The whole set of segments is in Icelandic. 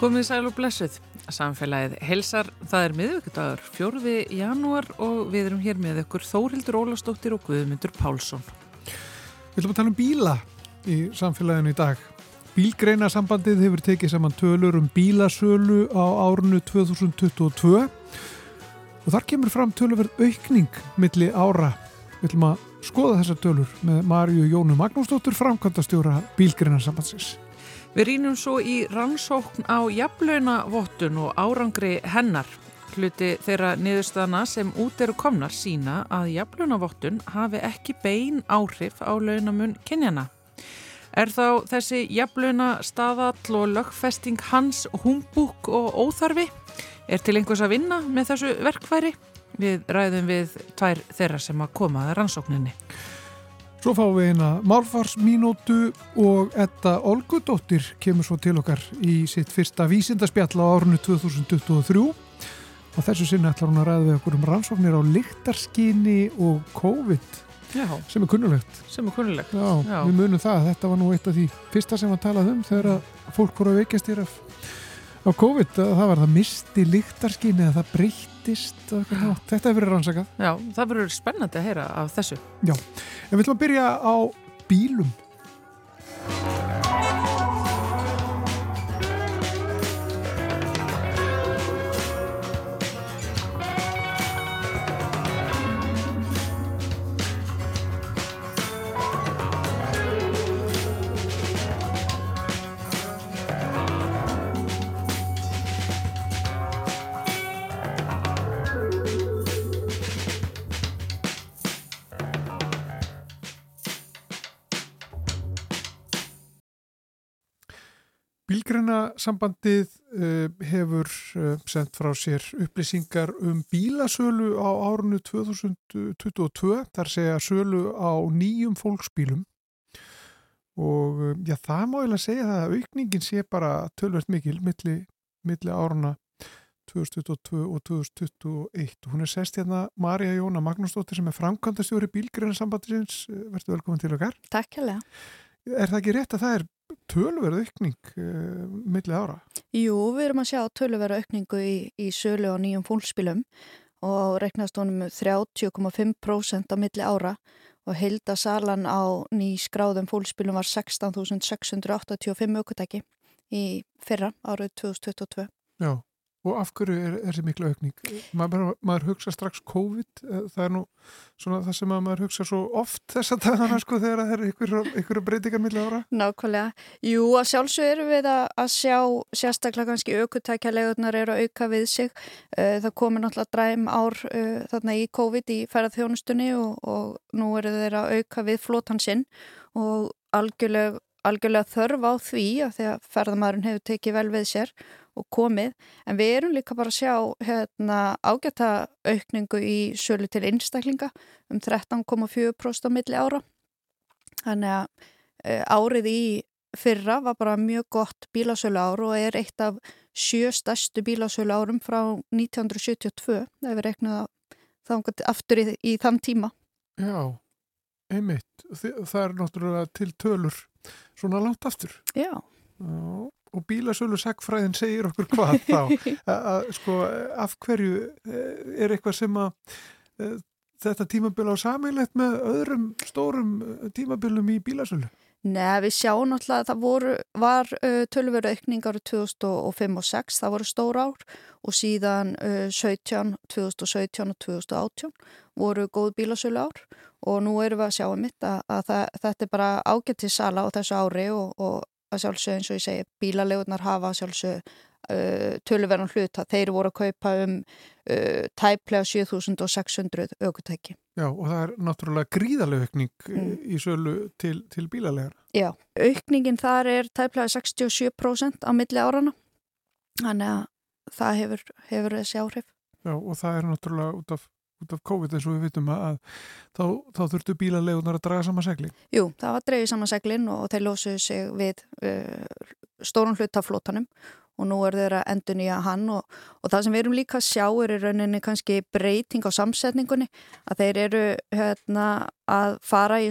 Komið sæl og blessuð. Samfélagið helsar, það er miðvíkudagur, fjórði janúar og við erum hér með ykkur Þórildur Ólastóttir og Guðmundur Pálsson. Við ætlum að tala um bíla í samfélaginu í dag. Bílgreina sambandið hefur tekið saman tölur um bílasölu á árunu 2022 og þar kemur fram tölurverð aukning milli ára. Við ætlum að skoða þessar tölur með Marju Jónu Magnúsdóttur, framkvæmdastjóra bílgreina sambandsins. Við rínum svo í rannsókn á jafnlaunavottun og árangri hennar. Hluti þeirra niðurstaðna sem út eru komnar sína að jafnlaunavottun hafi ekki bein áhrif á launamun kynjana. Er þá þessi jafnlauna staðall og lögfesting hans humbúk og óþarfi? Er til einhvers að vinna með þessu verkværi? Við ræðum við tvær þeirra sem að koma að rannsókninni. Svo fáum við eina málfarsmínótu og Edda Olgudóttir kemur svo til okkar í sitt fyrsta vísindarspjall á árunnu 2023 og þessu sinni ætlar hún að ræða við okkur um rannsóknir á lyktarskinni og COVID Já. sem er kunnulegt. Sem er kunnulegt. Já, Já, við munum það. Þetta var nú eitt af því fyrsta sem við talaðum um þegar að fólk voru að veikjast hér af, af COVID. Það var það misti lyktarskinni eða það breytt breytist þetta hefur verið rannsakað. Já, það verður spennandi að heyra af þessu. Já, en við ætlum að byrja á bílum Bílgreinasambandið uh, hefur uh, sendt frá sér upplýsingar um bílasölu á árunnu 2022, þar segja sölu á nýjum fólksbílum og uh, já, það má ég lega segja það að aukningin sé bara tölvert mikil milli, milli áruna 2022 og 2021. Hún er sest hérna Marja Jóna Magnúsdóttir sem er framkvæmdastjóri Bílgreinasambandins. Verður velkominn til okkar. Takk hérlega. Er það ekki rétt að það er tölverð aukning uh, milli ára? Jú, við erum að sjá tölverð aukningu í, í sölu á nýjum fólkspilum og reknast honum 30,5% á milli ára og heilda salan á ný skráðum fólkspilum var 16.685 aukutæki í fyrra árið 2022. Já. Og af hverju er þessi miklu aukning? Maður, maður hugsa strax COVID, eh, það er nú svona það sem maður hugsa svo oft þess að dagana sko þegar það er ykkur, ykkur breytingar millir ára. Nákvæmlega. Jú, að sjálfsög eru við að, að sjá sérstaklega kannski aukutækjalegunar eru að auka við sig. Eh, það komir náttúrulega dræm ár uh, þarna í COVID í ferðarþjónustunni og, og nú eru þeir að auka við flótansinn og algjörlega, algjörlega þörf á því að því að ferðamæðurinn hefur tekið vel við sér og komið, en við erum líka bara að sjá hérna, ágæta aukningu í sölu til einstaklinga um 13,4% á milli ára. Þannig að e, árið í fyrra var bara mjög gott bílasölu ár og er eitt af sjö stærstu bílasölu árum frá 1972 ef við reknaðum það aftur í, í þann tíma. Já, einmitt. Það er náttúrulega til tölur svona langt aftur. Já. Já og bílasölu sagfræðin segir okkur hvað þá að sko af hverju eh, er eitthvað sem að e, þetta tímabil á samilegt með öðrum stórum eh, tímabilum í bílasölu? Nei, við sjáum náttúrulega að það voru, var uh, tölveru aukning árið 2005 og 2006, það voru stór ár og síðan uh, 17, 2017 og 2018 voru góð bílasölu ár og nú erum við að sjá um mitt að, að það, þetta er bara ágættið sala á þessu ári og, og að sjálfsög eins og ég segi bílalegunar hafa sjálfsög uh, töluverðan hluta. Þeir voru að kaupa um uh, tæplega 7600 aukutæki. Já og það er náttúrulega gríðarlega aukning mm. í sölu til, til bílalegar. Já, aukningin þar er tæplega 67% á milli árana. Þannig að það hefur, hefur þessi áhrif. Já og það er náttúrulega út af út af COVID eins og við vitum að þá, þá þurftu bílalegunar að draga saman seglin. Jú, það var dreyja saman seglin og þeir lósuðu sig við uh, stórun hlutaflótanum og nú er þeir að endur nýja hann og, og það sem við erum líka að sjá er í rauninni kannski breyting á samsetningunni að þeir eru hérna, að fara í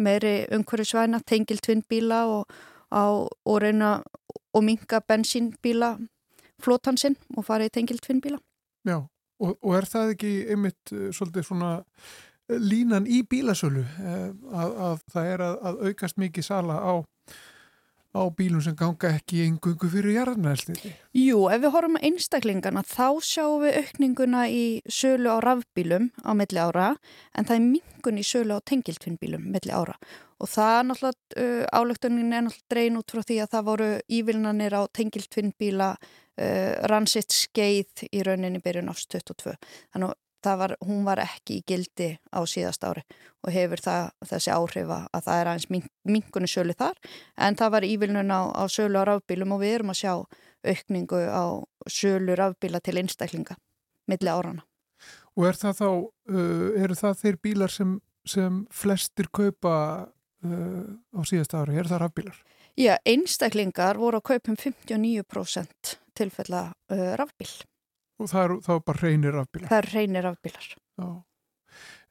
meiri umhverjusvæna, tengil tvinnbíla og, og reyna og minga bensínbíla flótansinn og farið í tengilt finnbíla. Já, og, og er það ekki einmitt uh, svolítið svona uh, línan í bílasölu uh, að, að það er að, að aukast mikið sala á á bílum sem ganga ekki engungu fyrir jarðanælstiti? Jú, ef við horfum að einstaklingana þá sjáum við aukninguna í sölu á rafbílum á milli ára en það er mingun í sölu á tengiltvinnbílum milli ára og það er náttúrulega, álöktunin er náttúrulega drein út frá því að það voru ívilnanir á tengiltvinnbíla uh, ransitt skeið í rauninni byrjun ást 22. Þannig var, hún var ekki í gildi á síðast ári og hefur það, þessi áhrifa að það er aðeins mingunni sölu þar en það var ívilnun á, á sölu á rafbílum og við erum að sjá aukningu á sölu rafbíla til einstaklinga milli árana. Og er það þá, uh, eru það þeir bílar sem, sem flestir kaupa uh, á síðast ári, er það rafbílar? Já, einstaklingar voru að kaupa um 59% tilfella uh, rafbíl. Og það er þá bara reynir afbílar? Það er reynir afbílar. Já.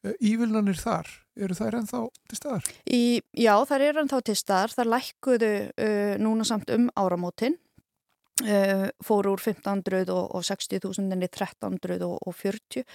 Eh, ívillanir þar, eru það ennþá til staðar? Í, já, það er ennþá til staðar. Það lækkuðu uh, núna samt um áramótin. Uh, fóru úr 1500 og, og 60.000 enni 1340 og,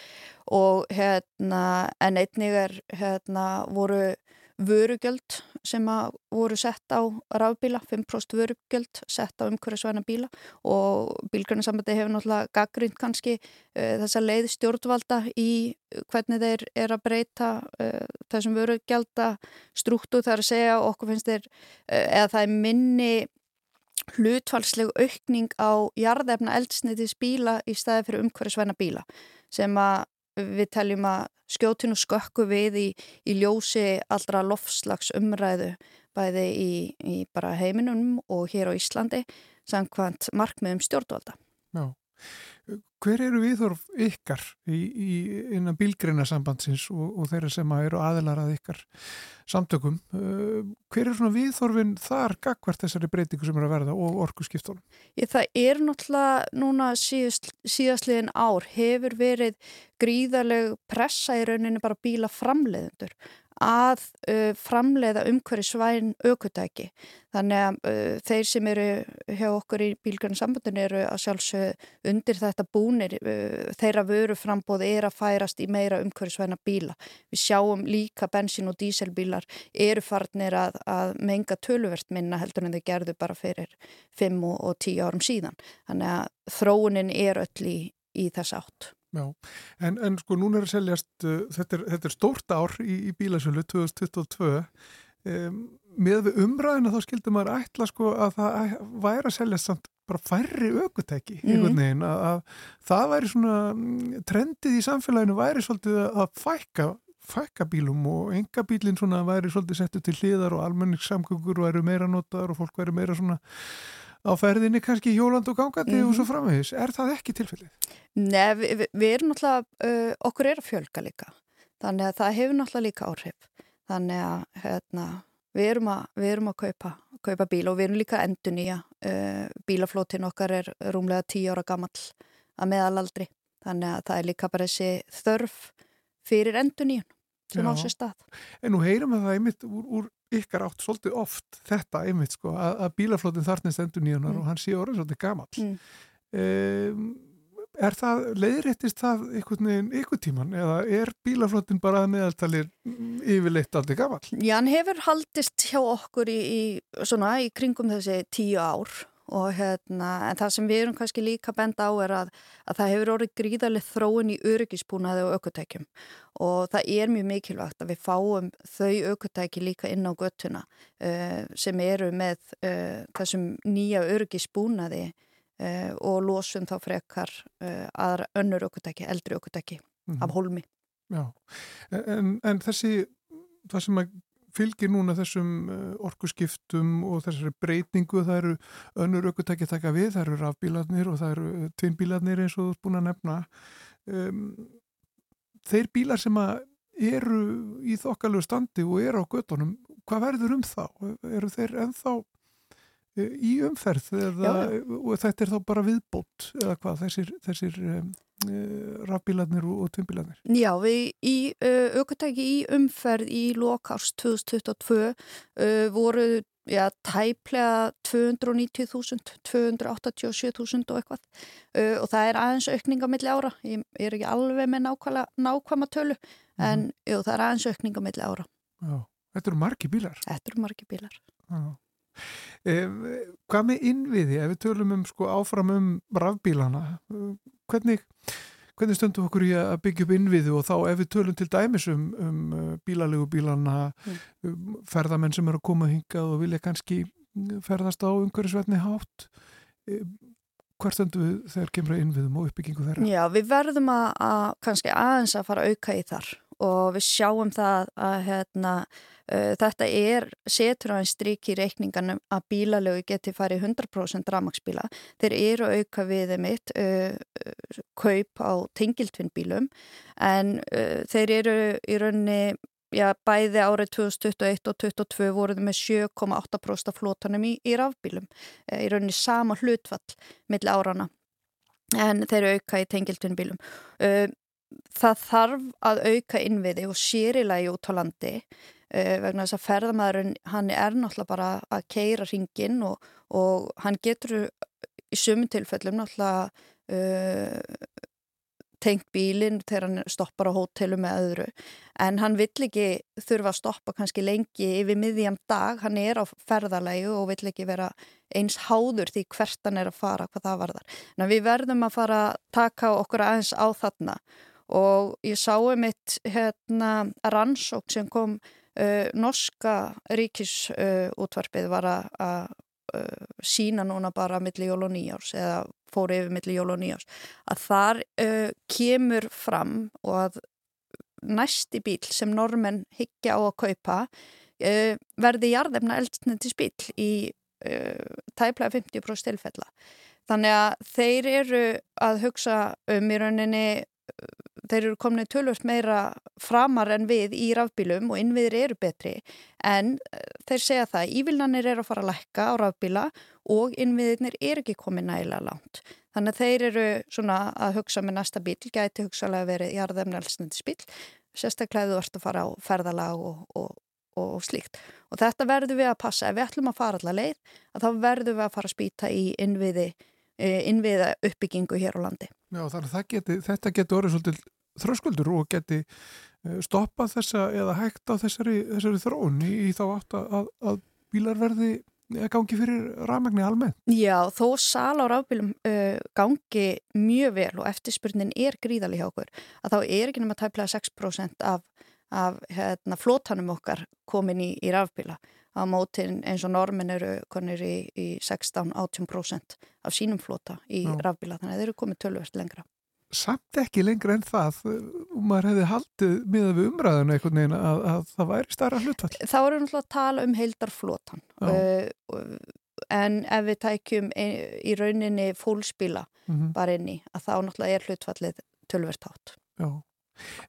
og hérna en einnig er hérna voru vörugjöld sem voru sett á rafbíla, 5% vörugjöld sett á umhverjusvæna bíla og bílgrunnsambandi hefur náttúrulega gaggrínt kannski uh, þessa leið stjórnvalda í hvernig þeir er að breyta uh, þessum vörugjelda struktú þar að segja okkur finnst þeir uh, eða það er minni hlutfalslegu aukning á jarðefna eldsniðis bíla í staði fyrir umhverjusvæna bíla sem að við teljum að skjótinu skökku við í, í ljósi allra lofslags umræðu bæði í, í bara heiminum og hér á Íslandi samkvæmt markmiðum stjórnvalda. Já. Hver eru viðhorf ykkar í, í innan bílgreinasambandsins og, og þeirra sem eru aðelarað ykkar samtökum? Uh, hver eru svona viðhorfin þar gagvart þessari breytingu sem eru að verða og orgu skiptónum? Það er náttúrulega núna síðast, síðastliðin ár hefur verið gríðarleg pressa í rauninu bara bíla framleiðendur að uh, framleiða umhverju svæn aukutæki. Þannig að uh, þeir sem eru hjá okkur í bílgjörnum sambundin eru að sjálfsög undir þetta búnir, uh, þeirra vöru frambóð er að færast í meira umhverju svæna bíla. Við sjáum líka bensin- og díselbílar eru farnir að, að menga töluvert minna heldur en þau gerðu bara fyrir 5 og, og 10 árum síðan. Þannig að þróunin er öll í, í þess átt. Já, en, en sko núna er að seljast, uh, þetta, er, þetta er stórt ár í, í bílasölu 2022, um, með umræðina þá skildur maður ætla sko að það væri að seljast samt bara færri aukutæki, mm. einhvern veginn, að, að það væri svona, mm, trendið í samfélaginu væri svolítið að fækka, fækka bílum og enga bílinn svona væri svolítið settu til hliðar og almenningssamgöngur væri meira notaður og fólk væri meira svona á ferðinni kannski hjóland og gangandi mm -hmm. og svo mhm. framvegis. Er það ekki tilfellið? Nei, við, við, við erum náttúrulega, uh, okkur er að fjölga líka. Þannig að það hefur náttúrulega líka áhrif. Þannig að hérna, við, erum að, við erum að kaupa, kaupa bíl og við erum líka endur nýja. Uh, bílaflótin okkar er rúmlega tíu ára gammal að meðalaldri. Þannig að það er líka bara þessi þörf fyrir endur nýjun sem á sér stað. En nú heyrum við það einmitt úr, úr ykkar átt svolítið oft þetta einmitt sko að, að bílaflótin þarnist endur nýjunar mm. og hann sé orðið svolítið gammal mm. um, er það, leiðréttist það einhvern veginn ykkur tíman eða er bílaflótin bara meðaltalir yfirleitt aldrei gammal? Já, hann hefur haldist hjá okkur í, í, svona, í kringum þessi tíu ár og hérna, en það sem við erum kannski líka bend á er að, að það hefur orðið gríðarlega þróun í öryggisbúnaði og aukutækjum og það er mjög mikilvægt að við fáum þau aukutæki líka inn á göttuna uh, sem eru með uh, þessum nýja öryggisbúnaði uh, og losum þá frekar aðra önnur aukutæki, eldri aukutæki mm -hmm. af holmi. Já, en, en þessi, það sem að fylgir núna þessum eh, orkuskiptum og þessari breytingu það eru önnur aukutæki taka við, það eru rafbílarnir og það eru eh, tvinnbílarnir eins og þú ert búin að nefna um, þeir bílar sem eru í þokkalögu standi og eru á göttunum, hvað verður um þá? Eru þeir ennþá eh, í umferð eða, og þetta er þá bara viðbót eða hvað þessir, þessir um, rafbílarnir og tvinnbílarnir? Já, við í uh, aukotæki í umferð í lokars 2022 uh, voru já, tæplega 290.000, 287.000 og eitthvað og það er aðeins aukning á milli ára, ég, er ekki alveg með nákvæma tölu en mm. jú, það er aðeins aukning á milli ára. Já, þetta eru margi bílar. Þetta eru margi bílar. Já. Eh, hvað með innviði, ef við tölum um sko, áfram um rafbílana, hvernig, hvernig stöndum okkur í að byggja upp innviði og þá ef við tölum til dæmis um, um bílalegu bílana, mm. um, ferðamenn sem eru að koma hingað og vilja kannski ferðast á umhverjusvetni hátt, hvert stöndum við þegar kemur að innviðum og uppbyggingu þeirra? Já, við verðum að, að kannski aðeins að fara auka í þar og við sjáum það að hérna, uh, þetta er setur á einn strík í reikninganum að bílalögu geti farið 100% ramagsbíla. Þeir eru auka við mitt uh, kaup á tengiltvinnbílum en uh, þeir eru í rauninni Já, bæði árið 2021 og 2022 voruð með 7,8% af flótanum í, í rafbílum, í rauninni sama hlutfall millir árana en þeir auka í tengiltunbílum. Það þarf að auka innviði og sérilagi út á landi uh, vegna þess að ferðamæðurinn hann er náttúrulega bara að keira ringin og, og hann getur í sumun tilfellum náttúrulega uh, tengt bílinn þegar hann stoppar á hótelu með öðru en hann vill ekki þurfa að stoppa kannski lengi yfir miðjum dag, hann er á ferðalagi og vill ekki vera eins háður því hvert hann er að fara, hvað það varðar. En við verðum að fara að taka okkur aðeins á þarna og ég sáu mitt hérna rannsók sem kom uh, norska ríkisútvarpið uh, var að uh, sína núna bara millir jól og nýjárs eða fóri yfir millir jól og nýjárs að þar uh, kemur fram og að næsti bíl sem normenn higgja á að kaupa uh, verði jarðefna eldsnendis bíl í uh, tæplega 50% tilfella. Þannig að þeir eru að hugsa um í rauninni þeir eru komin tölvöld meira framar en við í rafbílum og innviðir eru betri en eh, þeir segja það, ívillanir eru að fara að lækka á rafbíla og innviðirnir eru ekki komið nægilega langt. Þannig að þeir eru svona að hugsa með næsta bíl, gæti hugsalega verið jarðefnælsnandi spil, sérstaklega þú ert að fara á ferðalag og, og, og, og slíkt. Og þetta verður við að passa, ef við ætlum að fara allar leið, að þá verður við að fara að spýta í innviði innviða uppbyggingu hér á landi. Já geti, þetta getur orðið svolítið þröskuldur og geti eh, stoppað þessa eða hægt á þessari, þessari þróun í, í þá átt að, að bílar verði gangi fyrir rafmægni almennt. Já þó sal á rafbílum uh, gangi mjög vel og eftirspurnin er gríðali hjá okkur að þá er ekki náttúrulega tæplega 6% af, af hérna, flótanum okkar komin í, í rafbíla á mótin eins og normin eru konir í, í 16-18% af sínum flota í Já. rafbíla þannig að þeir eru komið tölvert lengra. Samt ekki lengra en það og maður hefði haldið miða við umræðinu einhvern veginn að, að það væri starra hlutfall. Þá erum við náttúrulega að tala um heildarflotan uh, en ef við tækjum í rauninni fólkspíla mm -hmm. bara inni að þá náttúrulega er hlutfallið tölvert hátt. Já.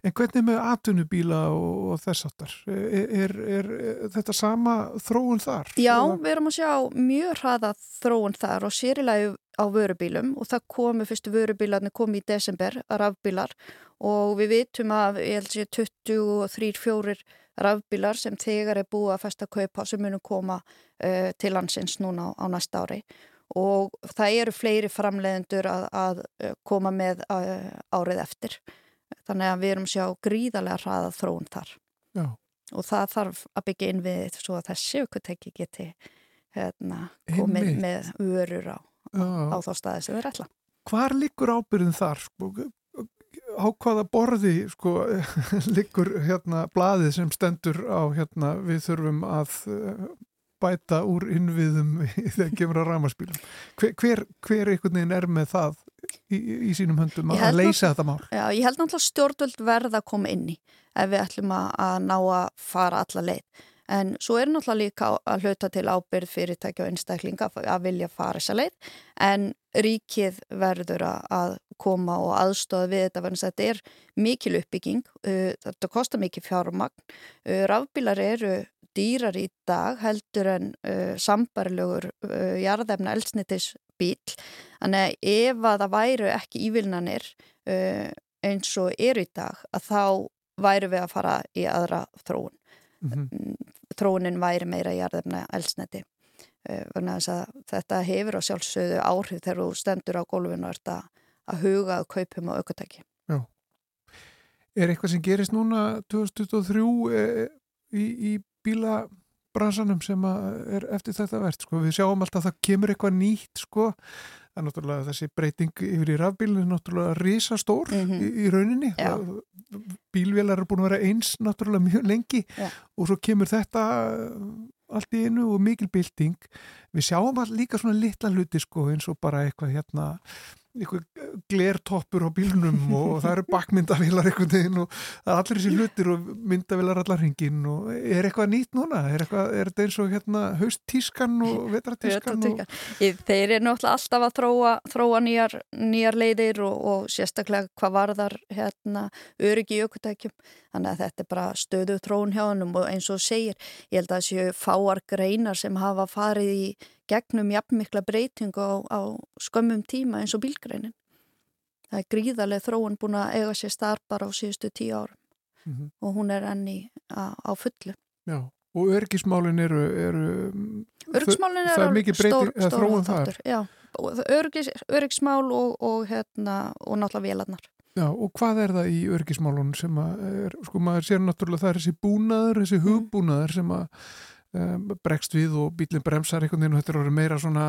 En hvernig með atunubíla og, og þess aftar? Er, er, er, er þetta sama þróun þar? Já, við erum að sjá mjög hraða þróun þar og sérilægu á vörubílum og það komi fyrstu vörubílarnir komi í desember að rafbílar og við vitum að ég held að 23-4 rafbílar sem þegar er búið að festa kaupa sem munum koma uh, til landsins núna á, á næsta ári og það eru fleiri framleiðendur að, að koma með uh, árið eftir þannig að við erum sjá gríðarlega hraða þróun þar Já. og það þarf að byggja inn við svo að þessi aukvönteki geti hérna, komið Einmitt. með vörur á, á þá staði sem við ætla Hvar likur ábyrðin þar? Sko, á hvaða borði sko, likur hérna blaðið sem stendur á hérna, við þurfum að uh, bæta úr innviðum þegar kemur á rámaspílum hver, hver, hver einhvern veginn er með það í, í sínum höndum að leysa þetta mál? Já, ég held náttúrulega stjórnvöld verða að koma inn í ef við ætlum að ná að fara alla leið. En svo er náttúrulega líka að hluta til ábyrð fyrirtækja og einstaklinga að vilja fara þessa leið en ríkið verður að koma og aðstofa við þetta verðan þetta er mikil uppbygging, uh, þetta kostar mikil fjármagn, uh, rafbílar eru dýrar í dag heldur en uh, sambarlegur jarðefna eldsnitis bíl Þannig að ef að það væru ekki ívilnanir uh, eins og er í dag að þá væru við að fara í aðra þróun. Mm -hmm. þróunin væri meira í jarðefna elsneti þetta hefur á sjálfsögðu áhrif þegar þú stendur á gólfinu ert að huga að kaupum og aukotæki Er eitthvað sem gerist núna 2023 e, í, í bílabransanum sem er eftir þetta verðt? Sko? Við sjáum alltaf að það kemur eitthvað nýtt sko Það er náttúrulega þessi breyting yfir í rafbílinu er náttúrulega risastór mm -hmm. í, í rauninni. Bílvélar er búin að vera eins náttúrulega mjög lengi Já. og svo kemur þetta allt í einu og mikil bilding. Við sjáum alltaf líka svona litla hluti sko eins og bara eitthvað hérna glertoppur á bílunum og það eru bakmyndavilar einhvern veginn og það er allir þessi hlutir og myndavilar allar hringin og er eitthvað nýtt núna? Er, eitthvað, er þetta eins og hérna hausttískan og vetratískan? Og... Þeir eru náttúrulega alltaf að þróa, þróa nýjar, nýjar leiðir og, og sérstaklega hvað varðar hérna, öryggi aukutækjum þannig að þetta er bara stöðu þróun hjá hannum og eins og segir, ég held að það séu fáar greinar sem hafa farið í gegnum jafnmikla breytingu á, á skömmum tíma eins og bílgreinin. Það er gríðarlega þróun búin að eiga sér starfbar á síðustu tíu árum mm -hmm. og hún er enni á, á fullu. Já, og örgismálin eru... eru örgismálin eru er stór, stór þáttur. Já, örgis, örgismál og, og, hérna, og náttúrulega vélarnar. Já, og hvað er það í örgismálun sem að, er, sko maður sér náttúrulega það er þessi búnaður, þessi mm. hugbúnaður sem að bregst við og bílinn bremsar einhvern veginn og þetta er orðið meira svona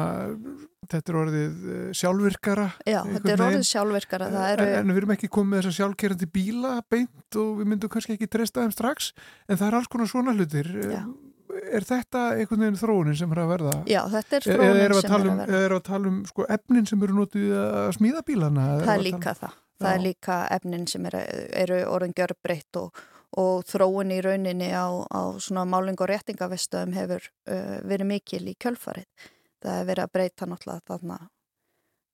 þetta er orðið uh, sjálfvirkara Já, þetta er orðið sjálfvirkara eru... en, en við erum ekki komið með þessa sjálfkerandi bíla beint og við myndum kannski ekki treysta þeim strax en það er alls konar svona hlutir Já. er þetta einhvern veginn þróunin sem er að verða? Já, þetta er þróunin er, er sem er að verða Er það að tala um sko, efnin sem eru notið að smíða bílana? Það er líka það Það er líka efnin sem eru orðin gjörbreytt og og þróun í rauninni á, á svona máling og réttingavestöðum hefur uh, verið mikil í kjölfarið. Það hefur verið að breyta náttúrulega þarna,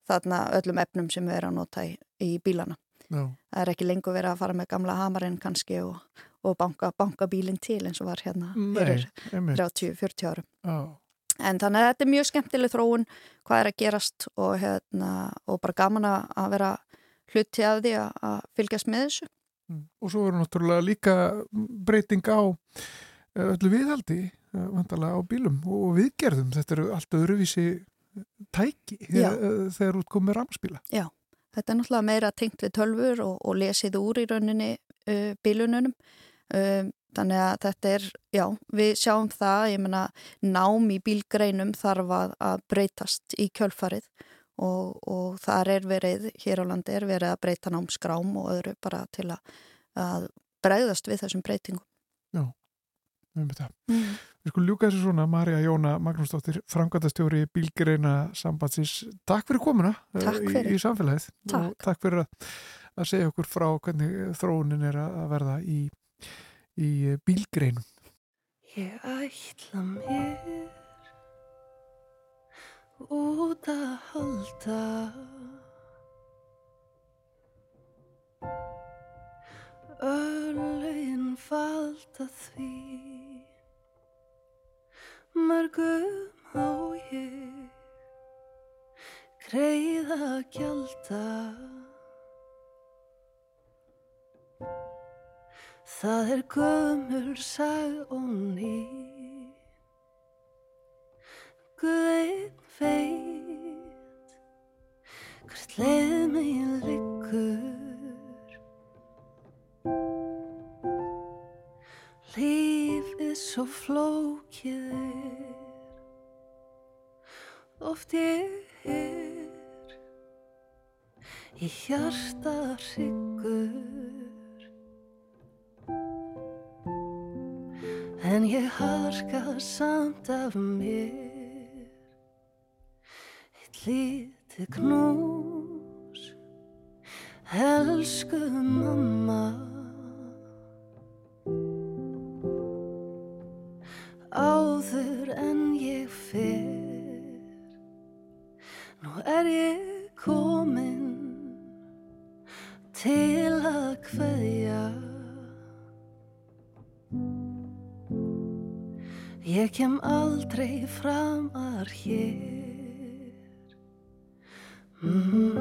þarna öllum efnum sem við erum að nota í, í bílana. Já. Það er ekki lengur verið að fara með gamla hamarinn kannski og, og banka, banka bílinn til eins og var hérna fyrir 30-40 árum. Já. En þannig að þetta er mjög skemmtileg þróun hvað er að gerast og, hérna, og bara gaman að vera hluti af því að fylgjast með þessu. Og svo eru náttúrulega líka breyting á eh, öllu viðhaldi eh, vantalega á bílum og viðgerðum. Þetta eru allt öðruvísi tæki þegar, þegar út komið ramspíla. Já, þetta er náttúrulega meira tengt við tölfur og, og lesið úr í rauninni uh, bílununum. Um, þannig að þetta er, já, við sjáum það, ég menna, nám í bílgreinum þarf að, að breytast í kjölfarið og, og þar er verið, hér á landi er verið að breyta námskrám og öðru bara til að, að breyðast við þessum breytingum. Já, við erum þetta. Mm. Við skulum ljúka þessu svona, Marja Jóna Magnúsdóttir, framkvæmtastjóri Bílgereina sambandsins. Takk fyrir komuna eh, takk fyrir. Í, í samfélagið takk. og takk fyrir að, að segja okkur frá hvernig þróunin er að verða í, í Bílgereinum. Ég ætla mér út að halda. Öllin falda því. Mörgum á ég Greiða kjálta Það er gömur sag og ný. Guðeinn veit hvert leið mig liggur Lífið svo flókið er oft ég er í hjarta hryggur. En ég harka samt af mér lítið knús. Elsku mamma. Áður en ég fyrr Nú er ég komin til að hvaðja Ég kem aldrei fram að hér Mm-hmm.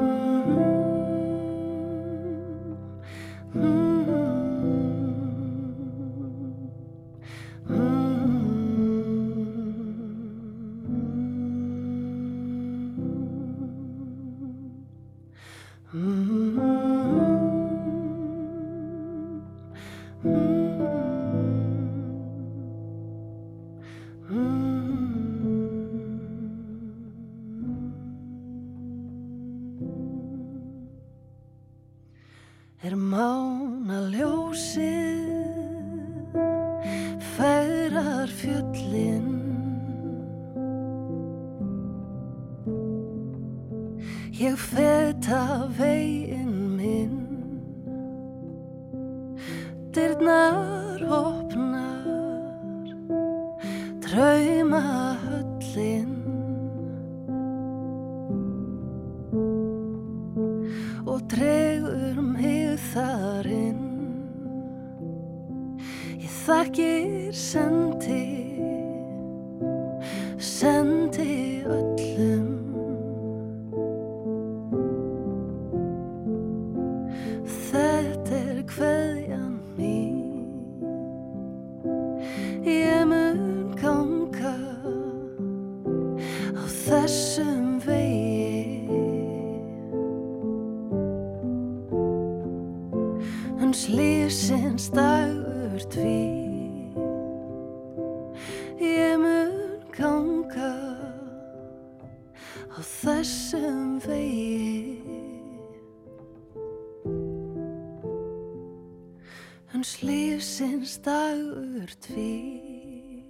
Hans lífsins dagur tví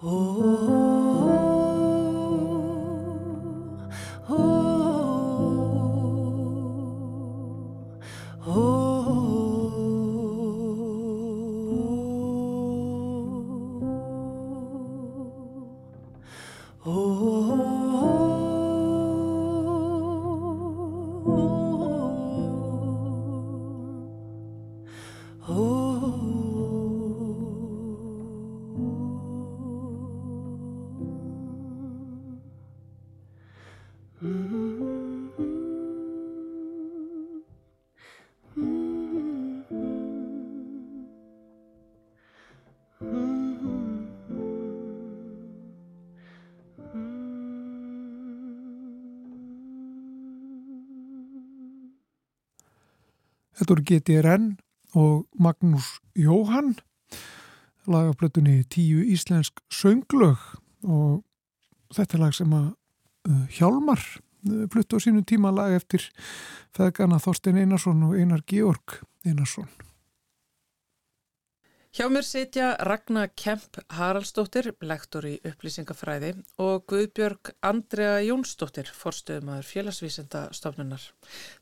Ó, ó, Þetta voru GTRN og Magnús Jóhann lagablötunni tíu íslensk sönglög og þetta er lag sem að uh, Hjálmar uh, fluttu á sínum tíma lag eftir feðgana Þorstein Einarsson og Einar Georg Einarsson. Hjá mér sitja Ragnar Kemp Haraldsdóttir, lektor í upplýsingafræði og Guðbjörg Andrea Jónsdóttir, forstöðumæður félagsvísenda stofnunar.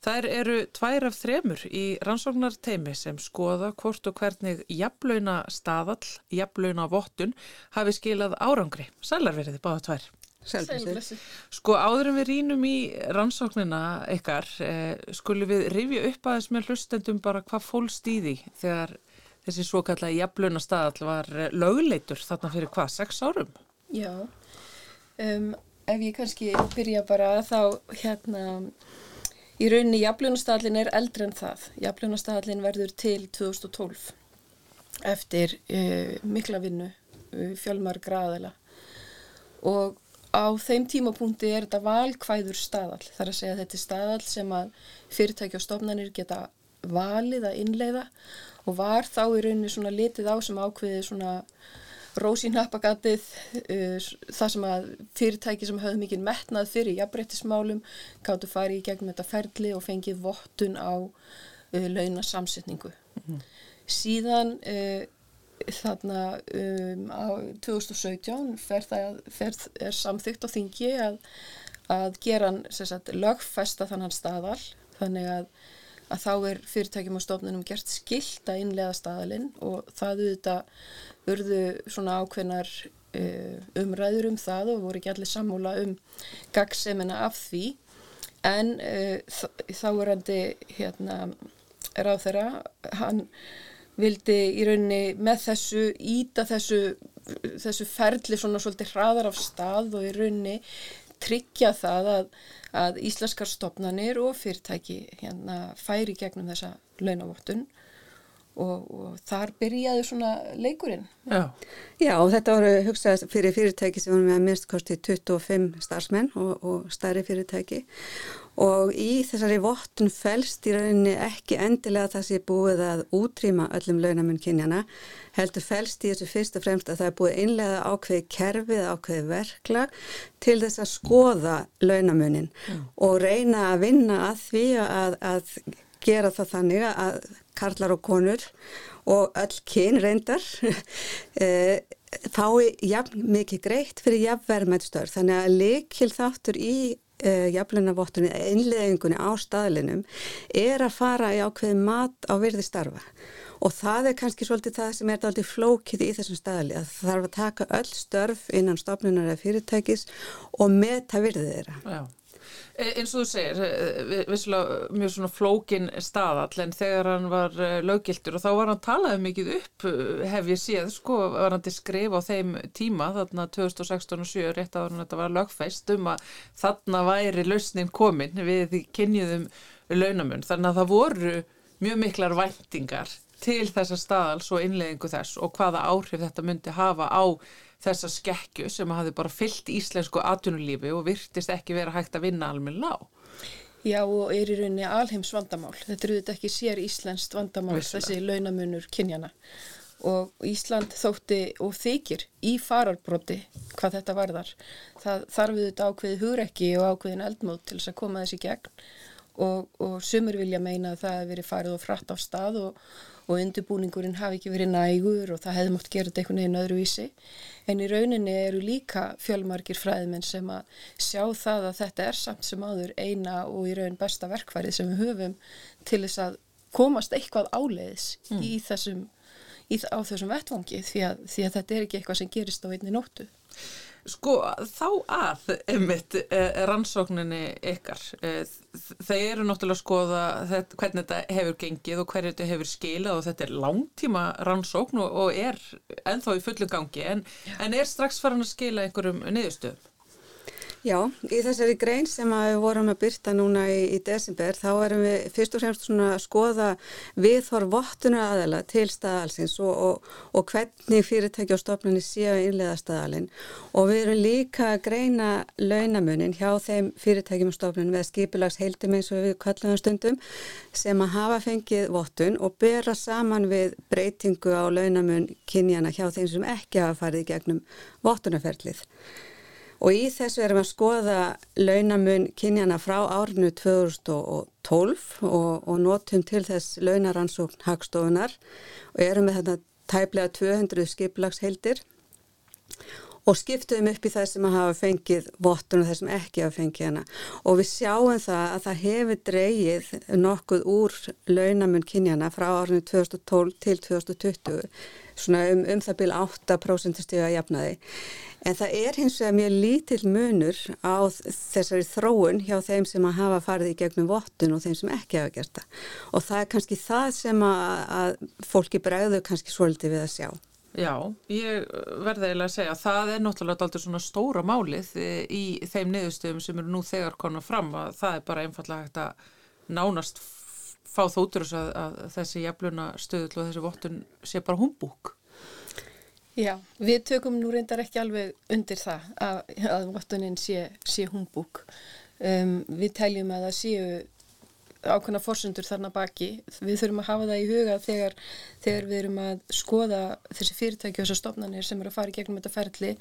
Þær eru tvær af þremur í rannsóknarteimi sem skoða hvort og hvernig jafnlauna staðall, jafnlauna vottun hafi skilað árangri. Sælar veriði báða tvær. Sælblessi. Sko áður en við rínum í rannsóknina ykkar, eh, skulum við rifja upp aðeins með hlustendum bara hvað í því þegar þessi svo kallega jafnlauna staðall var eh, lögleitur þarna fyrir hvað, sex árum? Já, um, ef ég kannski byrja bara þá hérna, í rauninni jafnlunastallin er eldri en það. Jafnlunastallin verður til 2012 eftir uh, mikla vinnu, uh, fjölmar graðala og á þeim tímapunkti er þetta valkvæður staðall. Það er að segja að þetta er staðall sem að fyrirtæki og stofnanir geta valið að innleiða og var þá í rauninni svona litið á sem ákveðið svona rósínappagatið, uh, það sem að fyrirtæki sem höfðu mikið metnað fyrir jafnbreyttismálum gáttu farið í gegnum þetta ferli og fengið vottun á uh, launasamsetningu. Síðan uh, þarna um, á 2017 fer það, fer, er samþygt á þingi að, að gera hann sagt, lögfesta þannan staðal þannig að, að þá er fyrirtækjum og stofnunum gert skilt að innlega staðalinn og það auðvitað urðu svona ákveðnar uh, umræður um það og voru ekki allir sammúla um gagsemina af því. En uh, þá er handi hérna ráð þeirra, hann vildi í rauninni með þessu íta þessu, þessu ferli svona svolítið hraðar af stað og í rauninni tryggja það að, að íslenskar stopnanir og fyrirtæki hérna færi gegnum þessa launavottun og, og þar byrjaði svona leikurinn. Já. Já, og þetta voru hugsað fyrir fyrirtæki sem voru með minnst kosti 25 starfsmenn og, og stærri fyrirtæki og í þessari vottun fælst í rauninni ekki endilega það sé búið að útrýma öllum launamun kynjana, heldur fælst í þessu fyrst og fremst að það er búið innlega ákveði kerfið, ákveði verklag til þess að skoða launamunin mm. og reyna að vinna að því að, að gera það þannig að karlar og konur og öll kyn reyndar e, fái jafn mikið greitt fyrir jafnverðmættstörf þannig að likil þáttur í e, jafnlunavottunni, einleðingunni á staðlinum er að fara í ákveði mat á virði starfa og það er kannski svolítið það sem er aldrei flókið í þessum staðli að það þarf að taka öll störf innan stofnunar eða fyrirtækis og meta virðið þeirra. Já. E, eins og þú segir, e, vissulega mjög svona flókin staðall en þegar hann var e, löggiltur og þá var hann talaði mikið upp hef ég séð, sko, var hann til skrif á þeim tíma, þarna 2016 og 7 rétt hann þetta var lögfæst um að þarna væri lausnin komin við kynniðum launamun, þannig að það voru mjög miklar væntingar til þessa staðals og innleggingu þess og hvaða áhrif þetta myndi hafa á þessa skekju sem hafi bara fyllt íslensku atvinnulífi og virtist ekki vera hægt að vinna almenna á. Já og er í rauninni alheims vandamál. Þetta eru þetta ekki sér íslenskt vandamál Visslega. þessi launamunur kynjana og Ísland þótti og þykir í fararbróti hvað þetta varðar. Það þarf þetta ákveði hugrekki og ákveðin eldmót til þess að koma þessi gegn og, og sumur vilja meina að það hefur verið farið og frætt á stað og og undirbúningurinn hafi ekki verið nægur og það hefði mótt gera þetta einhvern veginn öðruvísi en í rauninni eru líka fjölmarkir fræðmenn sem að sjá það að þetta er samt sem áður eina og í raun besta verkfærið sem við höfum til þess að komast eitthvað áleiðis mm. í þessum, í, á þessum vettvangi því að, því að þetta er ekki eitthvað sem gerist á einni nóttu. Sko þá að einmitt eh, rannsókninni ykkar eh, þeir eru náttúrulega að skoða þetta, hvernig þetta hefur gengið og hverju þetta hefur skilað og þetta er langtíma rannsókn og, og er enþá í fullum gangi en, en er strax farin að skila einhverjum niðurstöðum? Já, í þessari grein sem við vorum að byrta núna í, í desember þá erum við fyrst og fremst að skoða viðhor vottuna aðala til staðalsins og, og, og hvernig fyrirtæki og stofnunni séu innlega staðalinn og við erum líka að greina launamunin hjá þeim fyrirtækjum og stofnunum með skipilags heildum eins og við kallum stundum sem að hafa fengið vottun og bera saman við breytingu á launamun kynjana hjá þeim sem ekki hafa farið í gegnum vottunaferlið. Og í þessu erum við að skoða launamun kynjana frá árinu 2012 og, og notum til þess launaransókn hagstofunar og erum með þetta tæplega 200 skiplagsheildir og skiptuðum upp í það sem að hafa fengið vottun og það sem ekki hafa fengið hana. Og við sjáum það að það hefur dreyið nokkuð úr launamun kynjana frá árinu 2012 til 2020 svona um, um það byrja 8% stíða jafnaði En það er hins vegar mjög lítill munur á þessari þróun hjá þeim sem að hafa farið í gegnum vottun og þeim sem ekki hafa gert það. Og það er kannski það sem að, að fólki bregðu kannski svolítið við að sjá. Já, ég verði eiginlega að segja að það er náttúrulega alltaf svona stóra málið í þeim niðurstöðum sem eru nú þegar konar fram að það er bara einfallega hægt að nánast fá þóttur að, að þessi jafluna stöðul og þessi vottun sé bara humbúk. Já, við tökum nú reyndar ekki alveg undir það að, að vottunin sé, sé humbúk. Um, við teljum að það séu ákveðna fórsundur þarna baki. Við þurfum að hafa það í huga þegar, þegar við erum að skoða þessi fyrirtæki og þessar stofnanir sem eru að fara í gegnum þetta ferli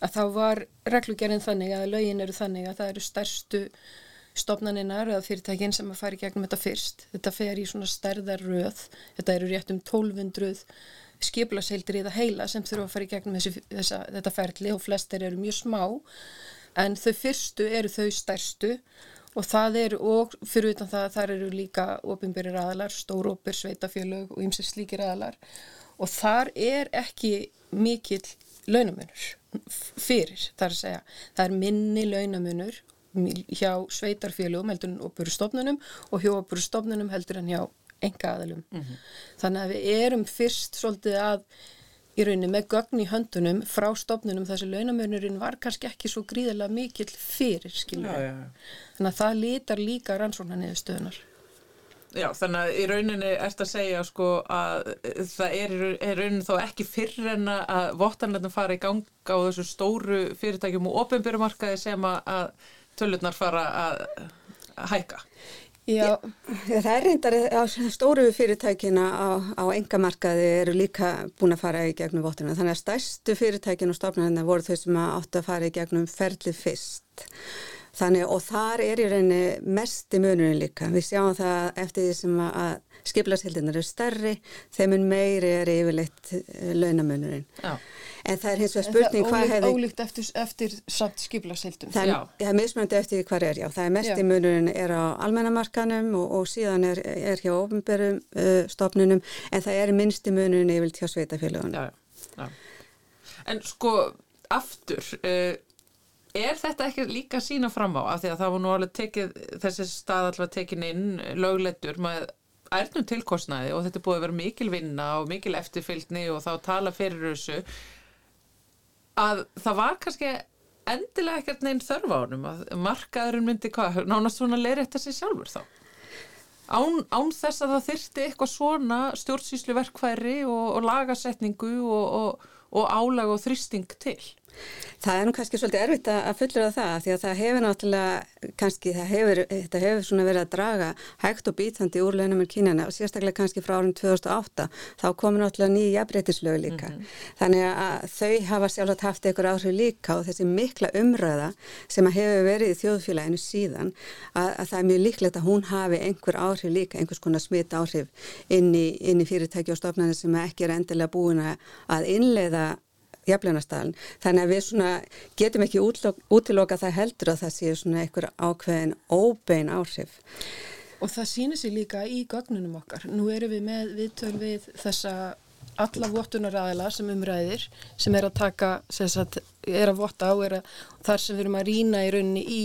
að þá var reglugerinn þannig að lögin eru þannig að það eru stærstu stofnaninnar eða fyrirtækin sem að fara í gegnum þetta fyrst. Þetta fer í svona stærðarröð. Þetta eru rétt um 1200 skiplaseildir í það heila sem þurfa að fara í gegnum þessi, þessa, þetta ferli og flestir eru mjög smá en þau fyrstu eru þau stærstu og það eru og fyrir utan það þar eru líka ofinbyrjir aðalar, stórópir, sveitafjölög og ymsir slíkir aðalar og þar er ekki mikill launamunur fyrir þar að segja. Það er minni launamunur hjá sveitarfjölugum heldur en opuru stofnunum og hjá opuru stofnunum heldur en hjá enga aðalum. Mm -hmm. Þannig að við erum fyrst svolítið að í rauninni með gögn í höndunum frá stofnunum þessi launamörnurinn var kannski ekki svo gríðilega mikill fyrir, skiljum við. Þannig að það lítar líka rannsóna niður stöðunar. Já, þannig að í rauninni ert að segja sko að það er í rauninni þó ekki fyrir en að vottanleitnum fara í ganga á þessu stóru fyrirtækjum og ofinbyrjumarkaði sem að tölurnar fara að hækka. Já. Það er reyndar að stóru fyrirtækina á, á engamarkaði eru líka búin að fara í gegnum vottuna. Þannig að stærstu fyrirtækina og stofnarna voru þau sem áttu að fara í gegnum ferlið fyrst. Þannig, og þar er í rauninni mest í munurinn líka. Við sjáum það eftir því sem að skiplastildinar eru stærri, þeim mun meiri er yfirleitt eh, launamunurinn. Já. En það er hins vegar spurning hvað hefði... En það er ólíkt eftir, eftir samt skiplasildum. Það er, er mismöndi eftir hvað er, já. Það er mest já. í munurinn er á almennamarkanum og, og síðan er, er hjá ofnbærum uh, stofnunum en það er minnst í munurinn yfirleitt hjá sveitafélagunum. Já, já. En sko, aftur, uh, er þetta ekki líka sína fram á? Af því að það var nú alveg tekið, þessi stað alveg tekin inn löglettur með ærnum tilkostnaði og þetta búið að vera mikil vinna og mikil eftirfylgni og þá tala fyrir þessu að það var kannski endilega ekkert neinn þörf á hennum að markaðurinn myndi hvað, nánast svona leiri þetta sér sjálfur þá? Án, án þess að það þyrti eitthvað svona stjórnsýslu verkfæri og, og lagasetningu og, og, og álag og þrýsting til Það er nú kannski svolítið erfitt að fullera það því að það hefur náttúrulega kannski, hefur, þetta hefur svona verið að draga hægt og bítandi úr launumur kynjana og sérstaklega kannski frá árum 2008 þá komur náttúrulega nýja jafnbreytislögu líka. Mm -hmm. Þannig að þau hafa sjálfsagt haft einhver áhrif líka og þessi mikla umröða sem að hefur verið í þjóðfélaginu síðan að, að það er mjög líklegt að hún hafi einhver áhrif líka, einhvers konar smitt áhrif inn í, inn í fyrirtæki og stofnarnir sem ekki er endilega búin að innleiða jafnlunastælun. Þannig að við svona getum ekki útiloka það heldur að það sé svona einhver ákveðin óbein áhrif. Og það sýnir sér líka í gögnunum okkar. Nú erum við með viðtöl við þessa alla vottunaræðila sem umræðir sem er að taka, sagt, er að votta á er að, þar sem við erum að rýna í rauninni í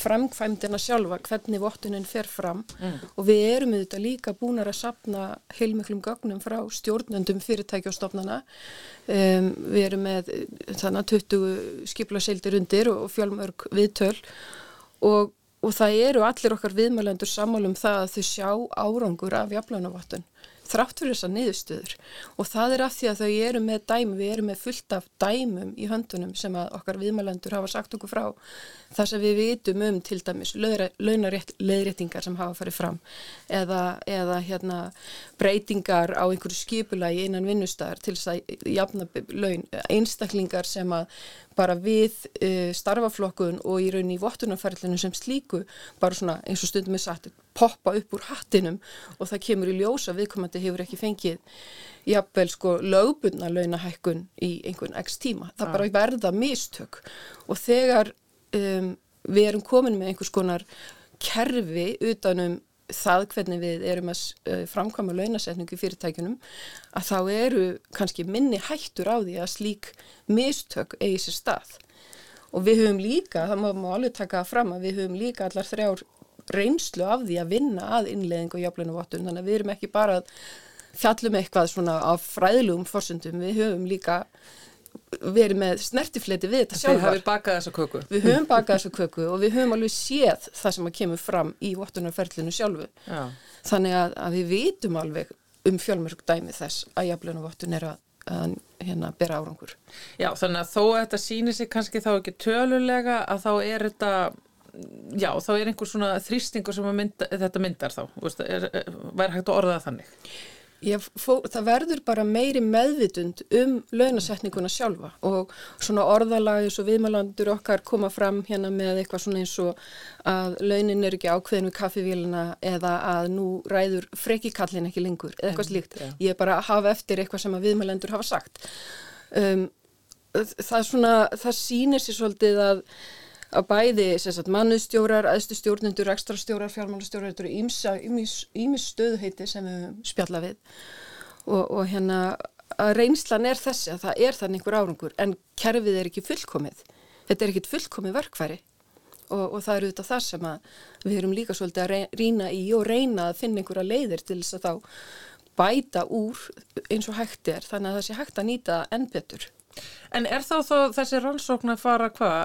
framkvæmdina sjálfa hvernig vottunin fer fram. Mm. og við erum auðvitað líka búin að sapna heilmiklum gögnum frá stjórnendum fyrirtækjastofnana um, við erum með þannig 20 skiplaseildir undir og fjálmörg viðtöl. Og, og það eru allir okkar viðmælendur sammálum það að þau sjá árangur af jafnlánavottun þrátt fyrir þessar niðurstöður. Og það er af því að þau eru með dæmi, við erum með fullt af dæmum í höndunum sem að okkar viðmælendur hafa sagt okkur frá. Þar sem við vitum um til dæmis launaréttingar sem hafa farið fram. Eða, eða hérna, breytingar á einhverju skipulagi innan vinnustæðar til þess að jafna laun, einstaklingar sem að bara við uh, starfaflokkun og í rauninni í vottunarferðlinu sem slíku bara svona eins og stundum er sagt poppa upp úr hattinum og það kemur í ljósa viðkomandi hefur ekki fengið jafnvel sko lögbundna launahækkun í einhvern x tíma. Það ja. bara verða mistök og þegar um, við erum komin með einhvers konar kerfi utanum það hvernig við erum að framkvæma launasetningu fyrirtækunum að þá eru kannski minni hættur á því að slík mistök eigi sér stað. Og við höfum líka, það má, má alveg taka fram að við höfum líka allar þrjár reynslu af því að vinna að innleðing og jafnleinu þannig að við erum ekki bara að fjallum eitthvað svona af fræðlugum fórsöndum, við höfum líka verið með snertifleti við þetta sjálfar. Við höfum bakað þessa köku. Við höfum bakað þessa köku og við höfum alveg séð það sem að kemur fram í vottunarferlinu sjálfu. Já. Þannig að, að við vitum alveg um fjölmörg dæmi þess að jafnlunavottun er að, að hérna bera árangur. Já, þannig að þó að þetta sýnir sig kannski þá ekki tölulega að þá er þetta já, þá er einhver svona þrýstingur sem mynda, þetta myndar þá. Væri hægt að orða þannig? Fó, það verður bara meiri meðvitund um launasetninguna sjálfa og svona orðalagi svo viðmælandur okkar koma fram hérna með eitthvað svona eins og að launin er ekki ákveðin við kaffivíluna eða að nú ræður frekikallin ekki lengur eða eitthvað slíkt. Ég er bara að hafa eftir eitthvað sem að viðmælandur hafa sagt. Um, það, svona, það sýnir sér svolítið að að bæði mannustjórar, aðstustjórnendur, ekstrastjórar, fjármálustjórar, þetta eru ímis stöðheiti sem við spjalla við. Og, og hérna að reynslan er þessi að það er þannig einhver árangur en kerfið er ekki fullkomið, þetta er ekki fullkomið verkfæri. Og, og það eru þetta það sem við erum líka svolítið að reyna í og reyna að finna einhverja leiðir til þess að þá bæta úr eins og hægt er þannig að það sé hægt að nýta enn betur. En er þá þó þessi rannsókn að fara hvað?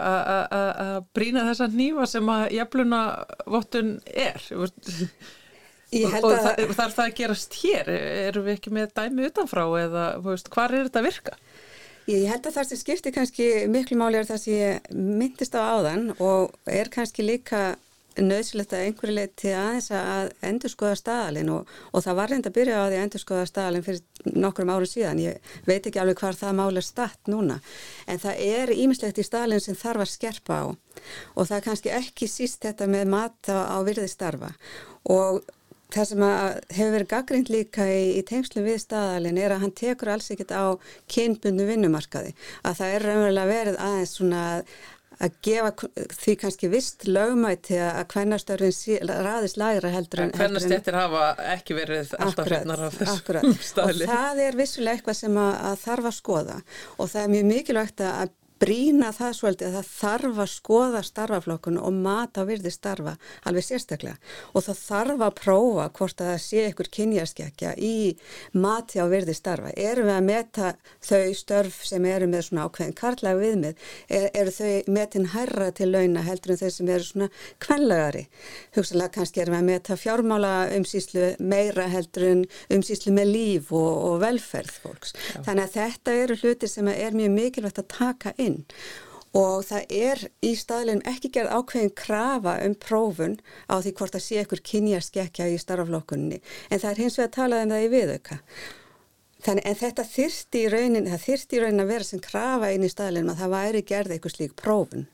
Að brína þessa nýfa sem að jafluna vottun er? Og, og það, þarf það að gerast hér? Erum við ekki með dæmi utanfrá eða veist, hvar er þetta að virka? Ég held að það sem skiptir kannski miklu máli er það sem ég myndist á áðan og er kannski líka nöðsilegt að einhverju leiti aðeins að endur skoða staðalinn og, og það var reynd að byrja á því að endur skoða staðalinn fyrir nokkrum árum síðan. Ég veit ekki alveg hvað það máli er statt núna en það er ímislegt í staðalinn sem þarf að skerpa á. Og það er kannski ekki síst þetta með mat á, virði starfa. Og það sem hefur verið gaggrind líka í, í tengslum við staðalinn er að hann tekur alls ekkert á kynbundu vinnumarkaði. Að það er raunverulega verið aðeins svona að gefa því kannski vist lögmæti að hvernastörfin raðist lægra heldur en hvernastettir hafa ekki verið alltaf hreitnar af þessum staðli. Og það er vissulega eitthvað sem að, að þarf að skoða. Og það er mjög mikilvægt að brína það svolítið að það þarf að skoða starfaflokkun og mata virði starfa alveg sérstaklega og það þarf að prófa hvort að það sé ykkur kynjaskekja í mati á virði starfa. Erum við að meta þau störf sem eru með svona ákveðin karlæg viðmið, er, eru þau metin hærra til launa heldur en þau sem eru svona kvenlegari. Hugsalega kannski erum við að meta fjármála umsýslu meira heldur en umsýslu með líf og, og velferð fólks. Já. Þannig að þetta eru hluti sem er mjög mikilvægt að taka inn inn og það er í staðlegum ekki gerð ákveðin krafa um prófun á því hvort að sé ykkur kynjarskekkja í starflokkunni en það er hins vegar að tala um það í viðauka. Þannig en þetta þyrsti í raunin, það þyrsti í raunin að vera sem krafa inn í staðlegum að það væri gerð eitthvað slík prófun.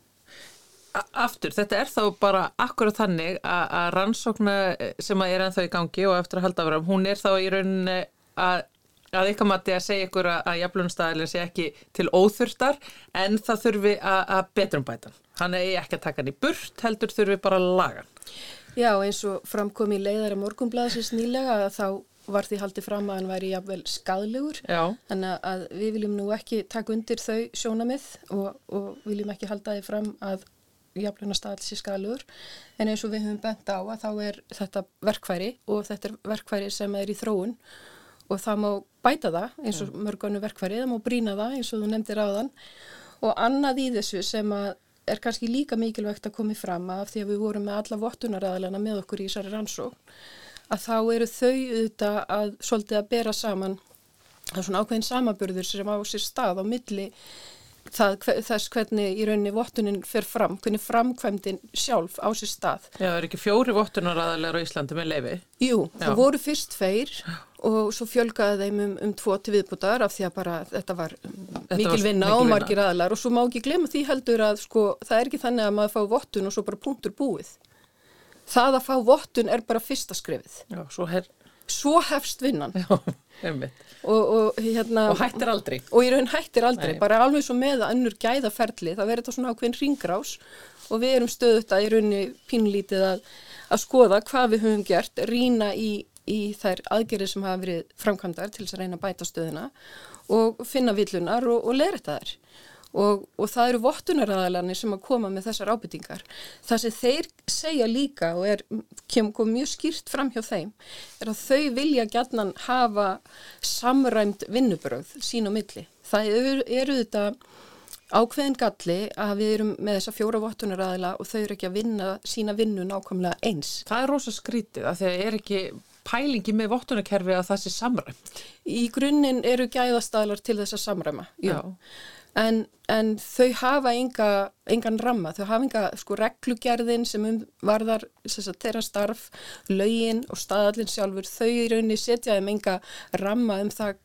Aftur, þetta er þá bara akkurat þannig að, rannsókna sem að er ennþá í gangi og eftir að halda fram, hún er þá í rauninni að að ykkar mati að segja ykkur að, að jaflunstæðilin sé ekki til óþurftar en það þurfi að, að betrum bætan. Hann er ekki að taka hann í burt, heldur þurfi bara að laga. Já, eins og framkom í leiðara morgunblæðsins nýlega að þá var því haldið fram að hann væri jafnvel skadlegur. Þannig að við viljum nú ekki taka undir þau sjónamið og, og viljum ekki halda því fram að jaflunastæðil sé skadlegur. En eins og við höfum bent á að þá er þetta verkfæri og þetta er verkfæri sem er í þróun og það má bæta það eins og mörgunu verkfæri, það má brína það eins og þú nefndir á þann og annað í þessu sem er kannski líka mikilvægt að komi fram af því að við vorum með alla vottunaræðilena með okkur í þessari rannsók að þá eru þau auðvitað að svolítið að bera saman er svona ákveðin samaburður sem á sér stað á milli það, þess hvernig í rauninni vottunin fer fram, hvernig framkvæmdin sjálf á sér stað. Já, það er ekki fjóri vottunaraðalega á Íslandi með leifi? Jú, Já. það voru fyrst feir og svo fjölgaði þeim um, um tvo til viðbútar af því að bara þetta var þetta mikil vinna og margir aðalar og svo má ekki glemja því heldur að sko það er ekki þannig að maður fá vottun og svo bara punktur búið. Það að fá vottun er bara fyrsta skrifið. Já, svo, her... svo hefst vinnan. Já, einmitt. Og, og, hérna, og hættir aldrei og í raun hættir aldrei, Nei. bara alveg svo með að önnur gæðaferli, það verður þetta svona ákveðin ringrás og við erum stöðut að í raunni pínlítið að, að skoða hvað við höfum gert, rína í, í þær aðgerið sem hafa verið framkvæmdar til þess að reyna að bæta stöðuna og finna villunar og, og leira þetta þær og, og það eru vottunaræðalarnir sem að koma með þessar ábyrtingar. Það sem þeir segja líka og er, kem, kom mjög skýrt fram hjá þeim er að þau vilja gætnan hafa samræmt vinnubröð sín og milli. Það eru, eru þetta ákveðin galli að við erum með þessa fjóra vottunaræðala og þau eru ekki að vinna sína vinnu nákvæmlega eins. Það er rosa skrítið að það er ekki pælingi með vottunarkerfi að það sé samræmt. Í grunninn eru gæðastælar til þess að samræma, já. já en, en þau hafa enga, engan ramma, þau hafa enga sko reglugerðin sem um varðar þeirra starf, laugin og staðallin sjálfur, þau í rauninni setja þeim enga ramma um það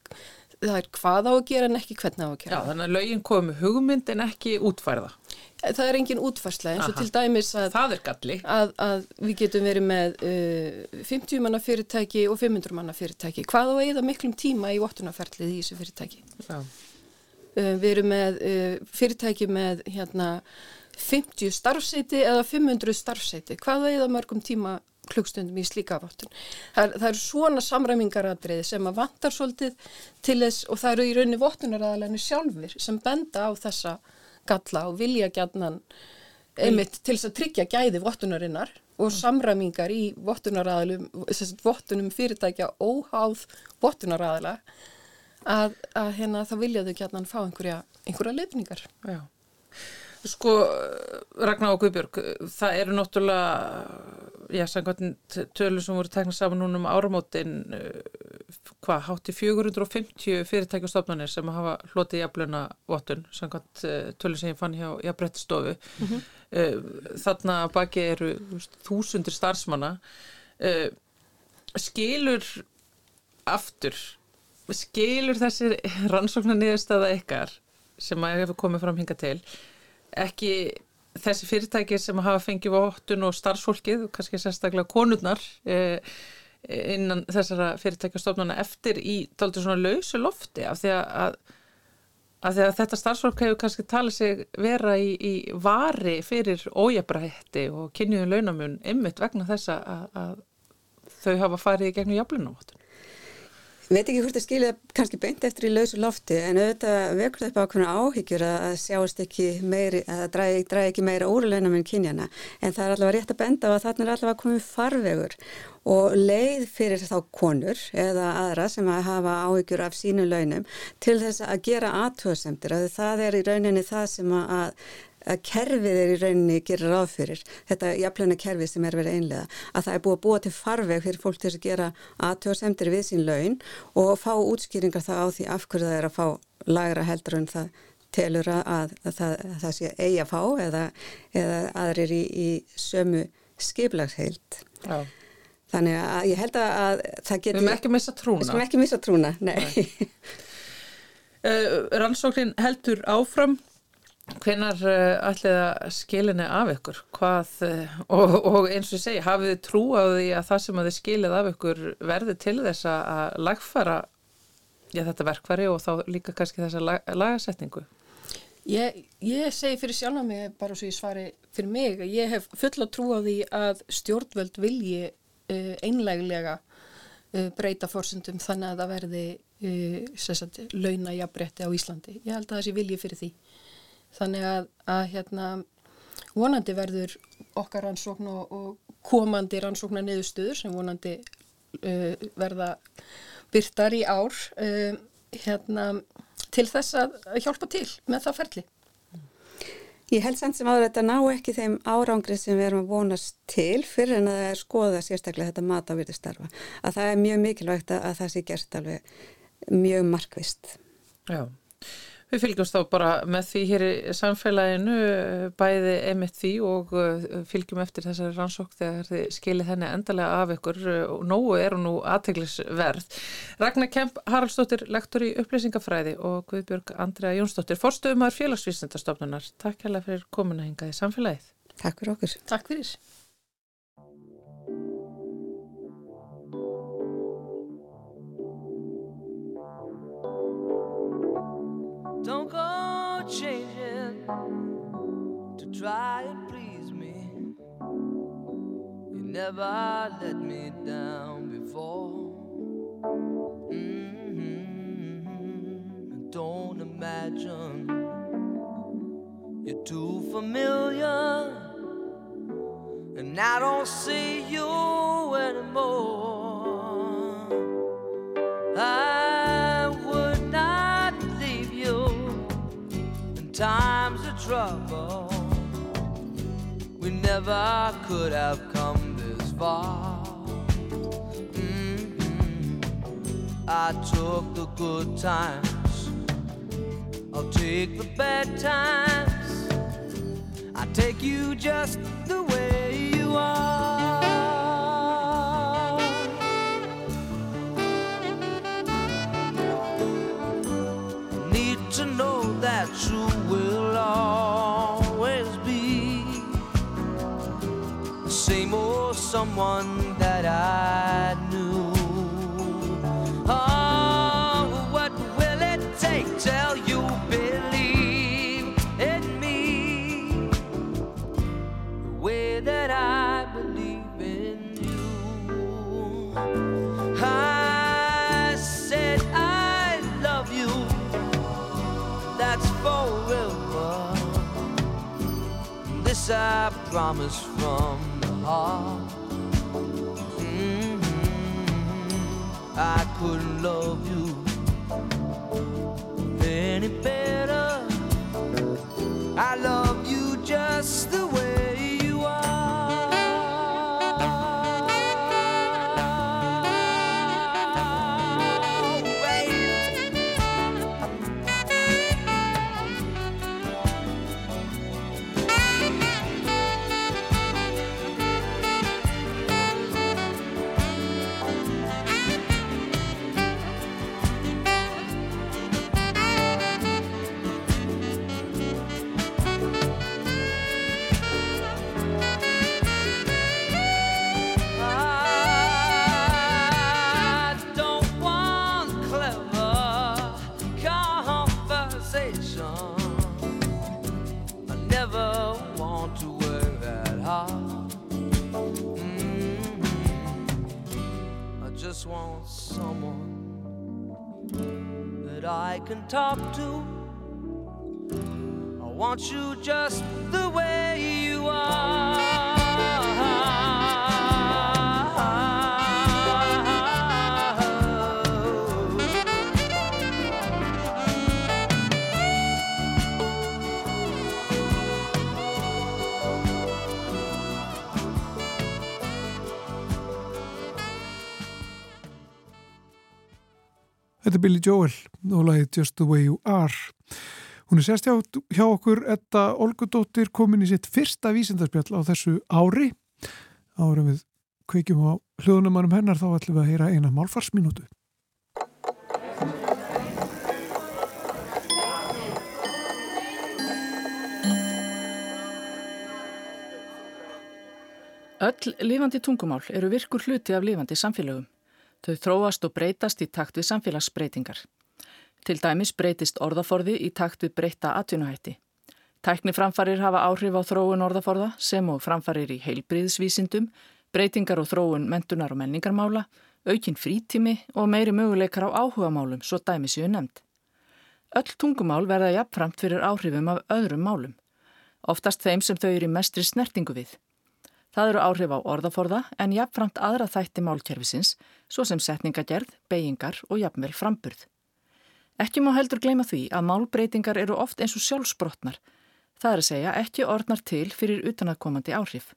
það er hvað á að gera en ekki hvernig á að gera. Já, þannig að laugin komi hugmynd en ekki útfærða. Það er engin útfærsla eins og Aha. til dæmis að, að, að við getum verið með uh, 50 manna fyrirtæki og 500 manna fyrirtæki. Hvað á að eða miklum tíma í vottunarferðlið í þessu fyrirtæki? Já. Uh, við erum með uh, fyrirtæki með hérna 50 starfseiti eða 500 starfseiti. Hvað er það mörgum tíma klukkstundum í slíka vottun? Það, það eru svona samræmingaratriði sem að vantar svolítið til þess og það eru í rauninni vottunaræðalegni sjálfur sem benda á þessa galla og vilja gætnan einmitt til þess að tryggja gæði vottunarinnar og samræmingar í vottunaræðalum, vottunum fyrirtækja óháð vottunaræðala að, að hérna þá ekki að hann fá einhverja, einhverja lefningar. Já. Sko, Ragnar og Guðbjörg, það eru náttúrulega, já, samkvæmt tölur sem voru teknað saman núna um áramótin, hvað, hátti 450 fyrirtækjastofnanir sem hafa hlotið jafnluna vottun, samkvæmt uh, tölur sem ég fann hjá jafnbrettistofu. Mm -hmm. uh, þarna baki eru þúsundir starfsmanna. Skilur aftur, skilur þessir rannsóknar niðurstaða ykkar sem að hefur komið fram hinga til, ekki þessi fyrirtæki sem hafa fengið vottun og starfsfólkið, kannski sérstaklega konurnar, eða innan þessara fyrirtækjastofnana eftir í daldur svona lausu lofti af því að, að, því að þetta starfsfólk hefur kannski talið sig vera í, í vari fyrir ójabrætti og kynniðun launamun ymmit vegna þessa að, að þau hafa farið í gegnum jaflunavotun. Veit ekki hvort það skilja kannski beint eftir í lausu lofti en auðvitað vekur það upp ákveðna áhyggjur að sjáast ekki meiri, að það dræði, dræði ekki meira úrleina með kynjana en það er allavega rétt að benda á að þarna er allavega komið farvegur og leið fyrir þá konur eða aðra sem að hafa áhyggjur af sínu launum til þess að gera aðtöðsendir að það er í rauninni það sem að að kerfið er í rauninni gerir ráð fyrir þetta jafnleina kerfið sem er verið einlega að það er búið að búa til farveg fyrir fólk til að gera aðtjóðsemtir við sín laun og fá útskýringar það á því af hverju það er að fá lagra heldur en það telur að, að, það, að það sé eigi að fá eða, eða aðrir í, í sömu skiplagsheilt Já. þannig að ég held að það getur Við erum ekki missa trúna Við erum ekki missa trúna, nei, nei. Uh, Rannsóknin heldur áfram Hvenar uh, ætlið að skilinni af ykkur? Hvað, uh, og, og eins og ég segi, hafið þið trú á því að það sem að þið skilið af ykkur verði til þess að lagfara já, þetta verkvari og þá líka kannski þessa lag, lagasetningu? Ég, ég segi fyrir sjálf að mig, bara svo ég svari fyrir mig, ég hef fulla trú á því að stjórnvöld vilji uh, einleglega breyta fórsundum þannig að það verði launajabrétti á Íslandi. Ég held að það sé vilji fyrir því þannig að, að hérna, vonandi verður okkar rannsókn og, og komandi rannsóknar niðurstöður sem vonandi uh, verða byrtar í ár uh, hérna, til þess að hjálpa til með það ferli. Ég held samt sem áður að þetta ná ekki þeim árangri sem við erum að vonast til fyrir en að það er skoða sérstaklega þetta mat á virði starfa. Að það er mjög mikilvægt að það sé gert alveg mjög markvist. Já. Við fylgjumst þá bara með því hér í samfélaginu bæði emitt því og uh, fylgjum eftir þessari rannsók þegar þið skilir þenni endalega af ykkur og nógu er hún nú aðteglisverð. Ragnar Kemp Haraldsdóttir, lektor í upplýsingafræði og Guðbjörg Andrea Jónsdóttir, forstöðumar félagsvísendastofnunar. Takk hella fyrir komuna hingað í samfélagið. Takk fyrir okkur. Takk fyrir. Don't go changing to try and please me. You never let me down before. Mm-hmm. Don't imagine you're too familiar, and I don't see you anymore. Times of trouble. We never could have come this far. Mm-hmm. I took the good times, I'll take the bad times. I take you just the way you are. You will always be the same old someone that I I promise from the heart. Mm-hmm. I couldn't love you any better. I love can talk to. I want you just the way you are. Þetta er Billy Joel og lagið Just the way you are. Hún er sérst hjá, okkur Edda Olgudóttir komin í sitt fyrsta vísindarspjall á þessu ári. Árum við kveikjum á hljóðunumanum hennar þá ætlum við að heyra eina málfarsminútu. Öll lifandi tungumál eru virkur hluti af lifandi samfélögum. Þau þróast og breytast í takt við samfélagsbreytingar. Til dæmis breytist orðaforði í takt við breyta atvinnuhætti. Tækniframfarir hafa áhrif á þróun orðaforða sem og framfarir í heilbriðsvísindum, breytingar og þróun mentunar og menningarmála, aukinn frítími og meiri möguleikar á áhugamálum svo dæmi séu nefnd. Öll tungumál verða jafnframt fyrir áhrifum af öðrum málum, oftast þeim sem þau eru mestri snertingu við. Það eru áhrif á orðaforða en jafnframt aðra þætti málkerfisins, svo sem setningagerð, beigingar og jafnvel framburð. Ekki má heldur gleyma því að málbreytingar eru oft eins og sjálfsbrotnar. Það er að segja ekki orðnar til fyrir utanaðkomandi áhrif.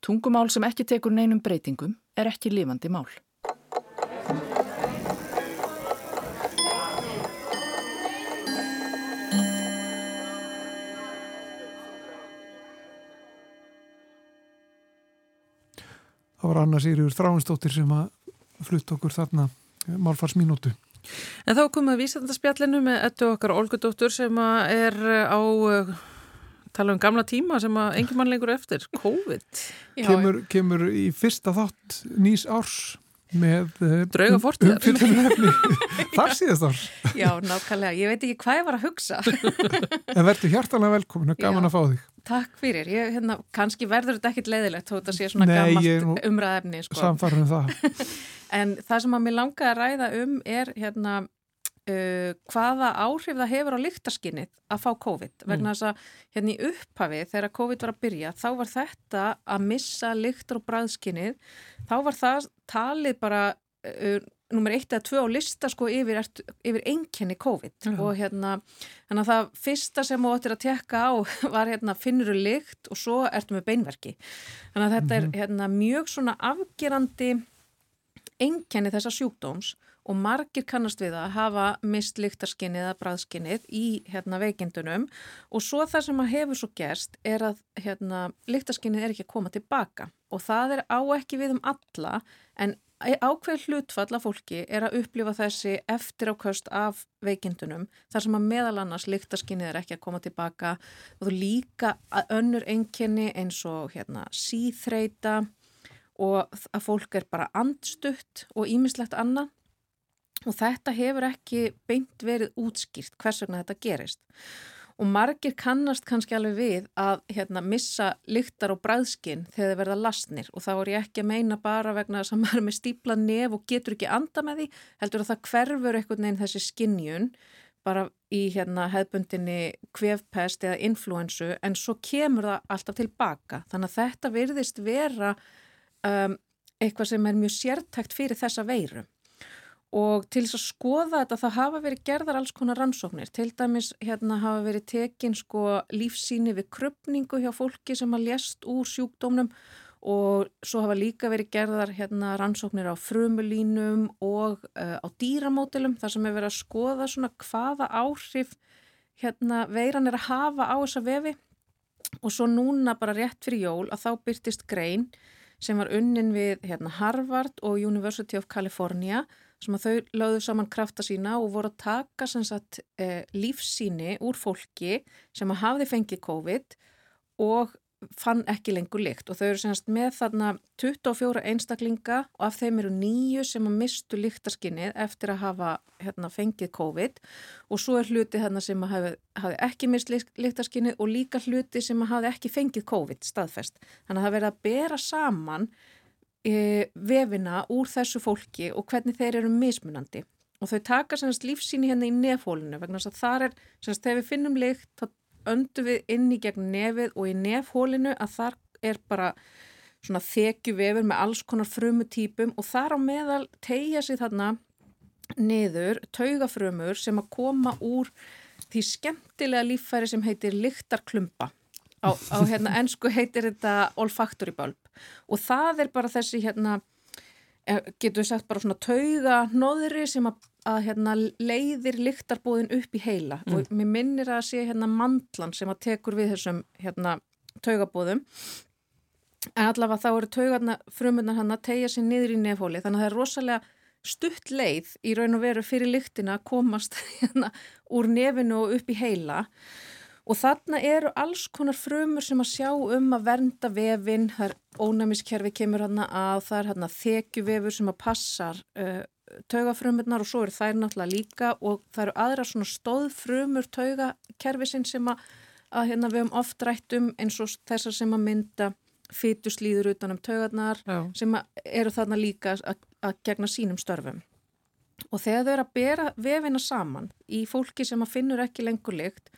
Tungumál sem ekki tekur neinum breytingum er ekki lifandi mál. Það var Anna Sigriður Þráinsdóttir sem að flutt okkur þarna málfarsminútu. En þá komum við vísendarspjallinu með ettu okkar Olgudóttur sem er eh, á eh, tala um gamla tíma sem að engin mann lengur eftir, COVID. Kemur, kemur í fyrsta þátt nýs árs með drauga fortíðar um, þar síðast árs. Já, nákvæmlega, ég veit ekki hvað ég var að hugsa. En verður hjartalega velkomin og gaman Já. að fá þig Takk fyrir, ég, hérna, kannski verður þetta ekkit leiðilegt þó þetta sé svona gammalt umræðefni sko. Samfarið um það En það sem að mér langaði að ræða um er hérna Uh, hvaða áhrif það hefur á lyktarskinnið að fá COVID mm. vegna þess að hérna í upphafi þegar COVID var að byrja þá var þetta að missa lyktar og bræðskinnið þá var það talið bara uh, nummer eitt eða tvö á lista sko yfir, yfir einkenni COVID mm. og hérna þannig að það fyrsta sem þú ættir að tekka á var hérna finnur þú lykt og svo ertu með beinverki þannig að þetta mm -hmm. er mhm. hérna mjög svona afgerandi einkenni þessa sjúkdóms og margir kannast við að hafa mist lyktarskinnið eða bræðskinnið í hérna, veikindunum og svo það sem að hefur svo gerst er að hérna, lyktarskinnið er ekki að koma tilbaka og það er á ekki við um alla en ákveð hlutfall af fólki er að upplifa þessi eftir ákvöst af veikindunum þar sem að meðal annars lyktarskinnið er ekki að koma tilbaka og þú líka önnur enginni eins og hérna, síþreita og að fólk er bara andstutt og ímislegt annað. Og þetta hefur ekki beint verið útskýrt hvers vegna þetta gerist og margir kannast kannski alveg við að hérna, missa lyktar og bræðskinn þegar þeir verða lasnir. Og þá er ég ekki að meina bara vegna þess að maður er með stípla nef og getur ekki anda með því heldur að það hverfur einhvern veginn þessi skinnjun bara í hérna, hefbundinni kvefpest eða influensu en svo kemur það alltaf tilbaka. Þannig að þetta virðist vera um, eitthvað sem er mjög sértækt fyrir þessa veiru og til þess að skoða þetta þá hafa verið gerðar alls konar rannsóknir. Til dæmis hérna hafa verið tekin sko lífsíni við krupningu hjá fólki sem að lést úr sjúkdómnum. Og svo hafa líka verið gerðar hérna rannsóknir á frumulínum og uh, á dýramótilum þar sem er verið að skoða svona hvaða áhrif hérna veiran er að hafa á þessa vefi. Og svo núna bara rétt fyrir jól að þá byrtist grein sem var unnin við hérna Harvard og University of California sem að þau lögðu saman krafta sína og voru að taka sagt, eh, lífsíni úr fólki sem að hafði fengið COVID og fann ekki lengur lykt og þau eru semast með þarna 24 einstaklinga og af þeim eru nýju sem að mistu lyktarskinnið eftir að hafa hérna, fengið COVID og svo er hluti þarna sem að hafi, hafi ekki mist lyktarskinnið og líka hluti sem að hafi ekki fengið COVID staðfest. Þannig að það verið að bera saman e, vefina úr þessu fólki og hvernig þeir eru mismunandi. Og þau taka semst lífsýni hérna í nefhólinu vegna þess að þar er, semst þegar við finnum lykt þá öndum við inn í gegn nefið og í nefhólinu að þar er bara svona þekju vefur með alls konar frumutýpum og þar á meðal tegja sig þarna niður taugafrumur sem að koma úr því skemmtilega líffæri sem heitir lyktarklumpa á, á hérna ennsku heitir þetta olfactory bulb og það er bara þessi hérna eh, getur við sagt bara svona tauga nóðri sem að, að hérna, leiðir lyktarbúðin upp í heila. Mm. og mér minnir að sé hérna mandlan sem að tekur við þessum hérna taugabúðum en allavega þá eru taugarna frumunar hann að tegja sér niður í nefhóli þannig að það er rosalega stutt leið í raun og veru fyrir lyktina að komast hérna úr nefinu og upp í heila. og þarna eru alls konar frumur sem að sjá um að vernda vefin, það er ónæmiskerfi kemur hann að, það er hann að þekjuvefur sem að passar uh, taugafrumurnar og svo eru þær náttúrulega líka og það eru aðra svona stóðfrumur taugakerfisin sem að, að hérna við höfum oft rætt um eins og þessar sem að mynda fytuslýður utanum taugarnar Já. sem eru þarna líka að, að gegna sínum störfum. Og þegar þau eru að bera vefina saman í fólki sem að finnur ekki lengur lykt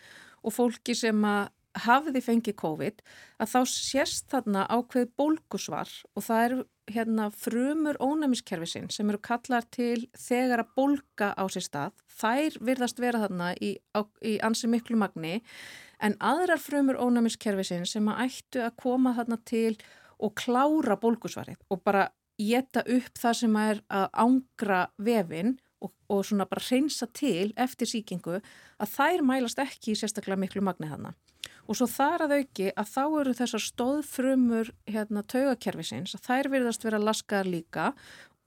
og fólki sem að hafiði fengið COVID að þá sérst þarna ákveð bólkusvar og það eru hérna frumur ónæmiskerfisinn sem eru kallar til þegar að bólka á sér stað. Þær virðast vera þarna í, á, í ansi miklu magni en aðrar frumur ónæmiskerfisinn sem að ættu að koma þarna til og klára bólkusvarið og bara geta upp það sem er að ángra vefinn og, svona bara hreinsa til eftir síkingu að þær mælast ekki í sérstaklega miklu magni þarna. Og svo þar að auki að þá eru þessar stóðfrumur hérna, taugakerfisins að þær virðast vera laskaðar líka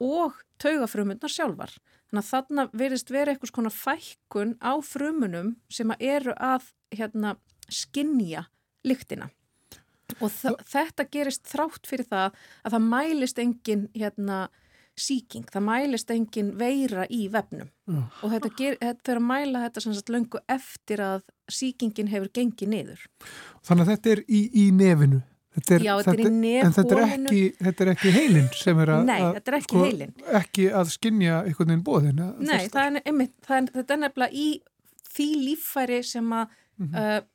og taugafrumurnar sjálfar. Þannig að þarna virðist vera eitthvað svona fækkun á frumunum sem að eru að hérna, skinja lyktina. Og þetta gerist þrátt fyrir það að það mælist engin hérna síking, það mælist engin veira í vefnum uh. og þetta, ger, þetta er að mæla þetta sem sagt löngu eftir að síkingin hefur gengið niður. Þannig að þetta er í, í nefinu? Þetta er, Já, þetta er í nefhólinu. En þetta er ekki, þetta er ekki heilin sem er að... Nei, þetta er ekki sko, heilin. Ekki að skinja einhvern veginn bóðin. Nei, það er, einmitt, það er, þetta er nefnilega í því líffæri sem að mm -hmm. uh,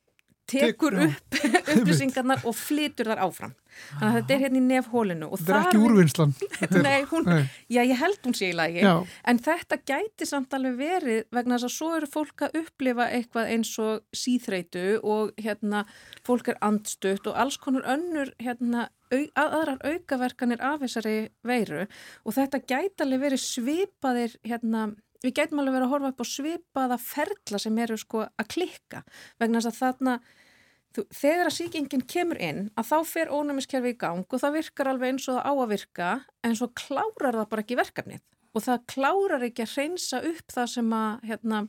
tekur upp upplýsingarnar og flytur þar áfram. Þannig að þetta er hérna í nefhólinu. Þetta er ekki úrvinnslan. Nei, hún, nei. já, ég held hún sé í lagi. Já. En þetta gæti samt alveg verið vegna þess að svo eru fólk að upplifa eitthvað eins og síþreitu og hérna fólk er andstutt og alls konur önnur hérna au, aðrar aukaverkanir af þessari veiru og þetta gæti alveg verið svipaðir hérna Við gætum alveg verið að horfa upp á svipaða ferla sem eru sko að klikka vegna þess að þarna þú, þegar að síkingin kemur inn að þá fer ónæmiskerfi í gang og það virkar alveg eins og það á að virka en svo klárar það bara ekki verkefnið og það klárar ekki að hreinsa upp það sem að hérna,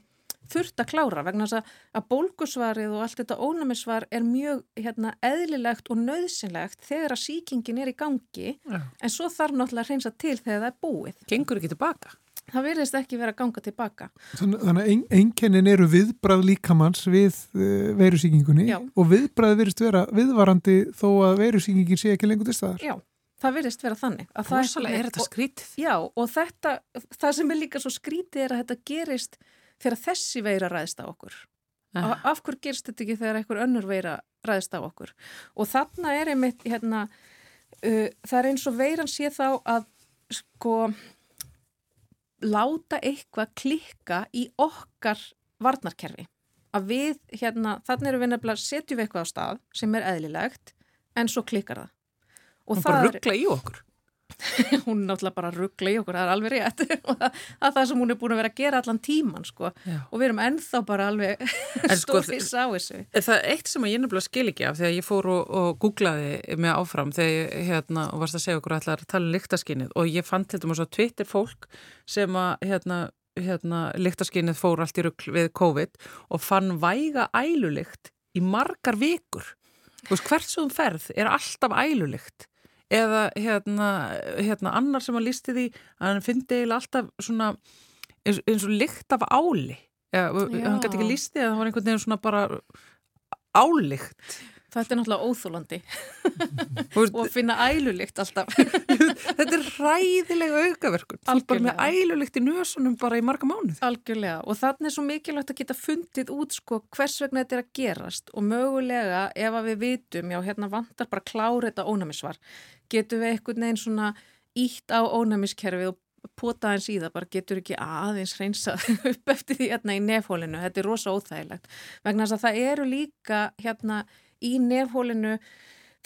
þurft að klára vegna þess að, að bólkusvarið og allt þetta ónæmisvar er mjög hérna, eðlilegt og nöðsynlegt þegar að síkingin er í gangi ja. en svo þarf náttúrulega að hreinsa til þegar það er búið. Gengur ekki tilbaka? Það verðist ekki verið að ganga tilbaka. Þannig að einkennin eru viðbrað líkamanns við uh, eh, veirusíkingunni og viðbrað verðist vera viðvarandi þó að veirusíkingin sé ekki lengur til staðar. Já, það verðist vera þannig. Rósalega er, er þetta skrítið. Já, og þetta, það sem er líka svo skrítið er að þetta gerist þegar þessi veira ræðist á okkur. Ah. Af hverju gerist þetta ekki þegar einhver önnur veira ræðist á okkur? Og þarna er einmitt, hérna, uh, það er eins og veiran sé þá að, sko láta eitthvað klikka í okkar varnarkerfi. Að við, hérna, þannig erum við nefnilega setjum við eitthvað á stað sem er eðlilegt en svo klikkar það. Og bara ruggla í okkur. hún er náttúrulega bara ruggla í okkur, það er alveg rétt. Og það, sem hún er búin að vera að gera allan tíman sko. Og við erum ennþá bara alveg stórfís á þessu Það er eitt sem ég nefnilega skil ekki af þegar ég fór og, og googlaði mig áfram þegar ég hérna, varst að segja okkur allar að tala um lyktaskinnið og ég fann til dæmis á Twitter fólk sem að hérna, hérna, lyktaskinnið fór allt í ruggl við COVID og fann væga ælulykt í margar vikur. Hvert sem ferð er alltaf ælulykt eða hérna, hérna annar sem að lísti því að hann fyndi eiginlega alltaf svona eins, eins og lykt af áli. Ja, hann gæti ekki lísti að það var einhvern veginn svona bara álikt Þetta er náttúrulega óþólandi og að finna ælulikt alltaf. Þetta er ræðilega aukaverkun. Er bara með ælulikt í nösunum bara í marga mánuð. Algjörlega. Og þannig er svo mikilvægt að geta fundið út sko hvers vegna þetta er að gerast. Og mögulega ef að við vitum, já hérna vantar bara klára þetta ónæmisvar, getum við einhvern veginn svona ítt á ónæmiskerfið og pota eins í það, bara getur ekki aðeins hreinsað upp eftir því hérna í nefhólinu, þetta er rosa óþægilegt. Vegna þess að það eru líka hérna í nefhólinu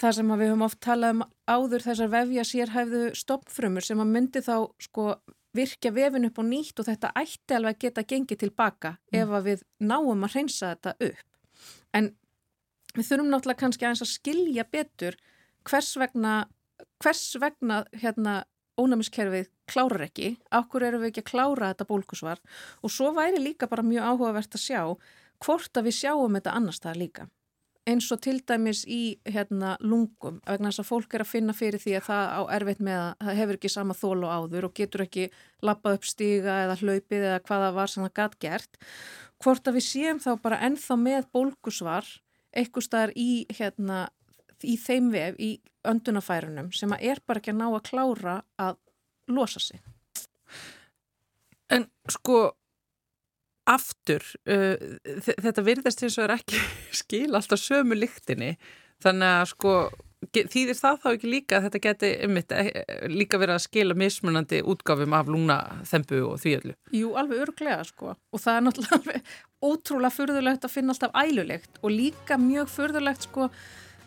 það sem við höfum oft talað um áður þessar vefja sérhæfðu stoppfrömmur sem að myndi þá sko virkja vefin upp og nýtt og þetta ætti alveg að geta gengið tilbaka mm. ef að við náum að hreinsa þetta upp. En við þurfum náttúrulega kannski aðeins að skilja betur hvers vegna hvers vegna hérna ónæmiskerfið klárar ekki, ákur eru við ekki að klára þetta bólkusvar og svo væri líka bara mjög áhugavert að sjá hvort að við sjáum þetta annars það líka. Eins og til dæmis í hérna lungum, vegna þess að fólk er að finna fyrir því að það á erfitt með að það hefur ekki sama þól og áður og getur ekki lappað upp stíga eða hlaupið eða hvaða var sem það gætt gert. Hvort að við séum þá bara ennþá með bólkusvar eitthvað staðar í hérna í þeim vef, í öndunafærunum sem að er bara ekki að ná að klára að losa sig. En sko aftur, uh, þetta virðast eins og er ekki skil alltaf sömu lyktinni, þannig að sko þýðir það þá ekki líka að þetta geti ummitt e, líka verið að skila mismunandi útgáfum af lúna þempu og því öllu? Jú, alveg örglega sko og það er náttúrulega ótrúlega fyrðulegt að finna alltaf ælulegt og líka mjög fyrðulegt sko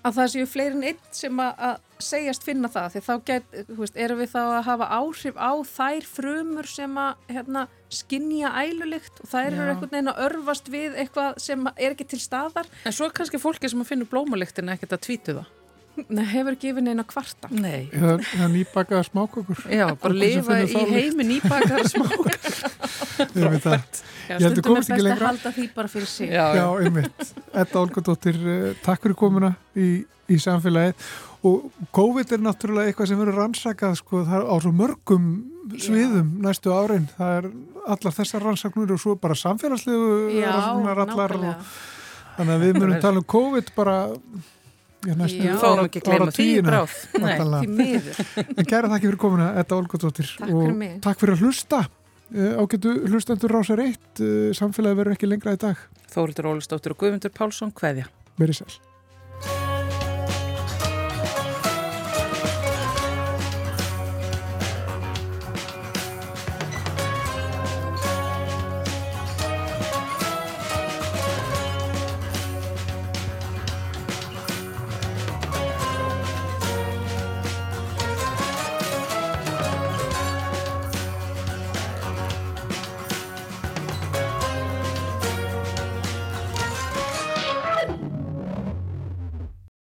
að það séu fleirin einn sem að segjast finna það því þá get, veist, erum við þá að hafa áhrif á þær frumur sem að hérna, skinnja ælulikt og þær Já. eru einhvern veginn að örfast við eitthvað sem er ekki til staðar En svo er kannski fólki sem að finna blómaliktin ekkert að tvítu það Nei, hefur ekki yfir neina kvarta. Nei. Eða nýbakaða smákökur. Já, bara lifa í heimi nýbakaða smákökur. Ég veit það. Já, stundum er best að halda því bara fyrir sig. Já, já. Einmitt. Edda Olgadóttir, eh, takk fyrir komuna í, í samfélagið. Og COVID er náttúrulega eitthvað sem verður rannsakað sko, það er á svo mörgum sviðum já. næstu árin, það er allar þessar rannsaknur og svo bara samfélagslegu rannsaknar allar og, þannig að við myndum tala um COVID bara fáum ekki að gleyma því bráð. Nei, því miður. En gæra þakki fyrir komuna, Edda Olgadóttir og takk fyrir að hlusta. Eh, ágætu hlustendur rásar eitt, eh, samfélagi verður ekki lengra í dag. Þórildur Ólistóttur og Guðmundur Pálsson, hvaðja? Verið sæl.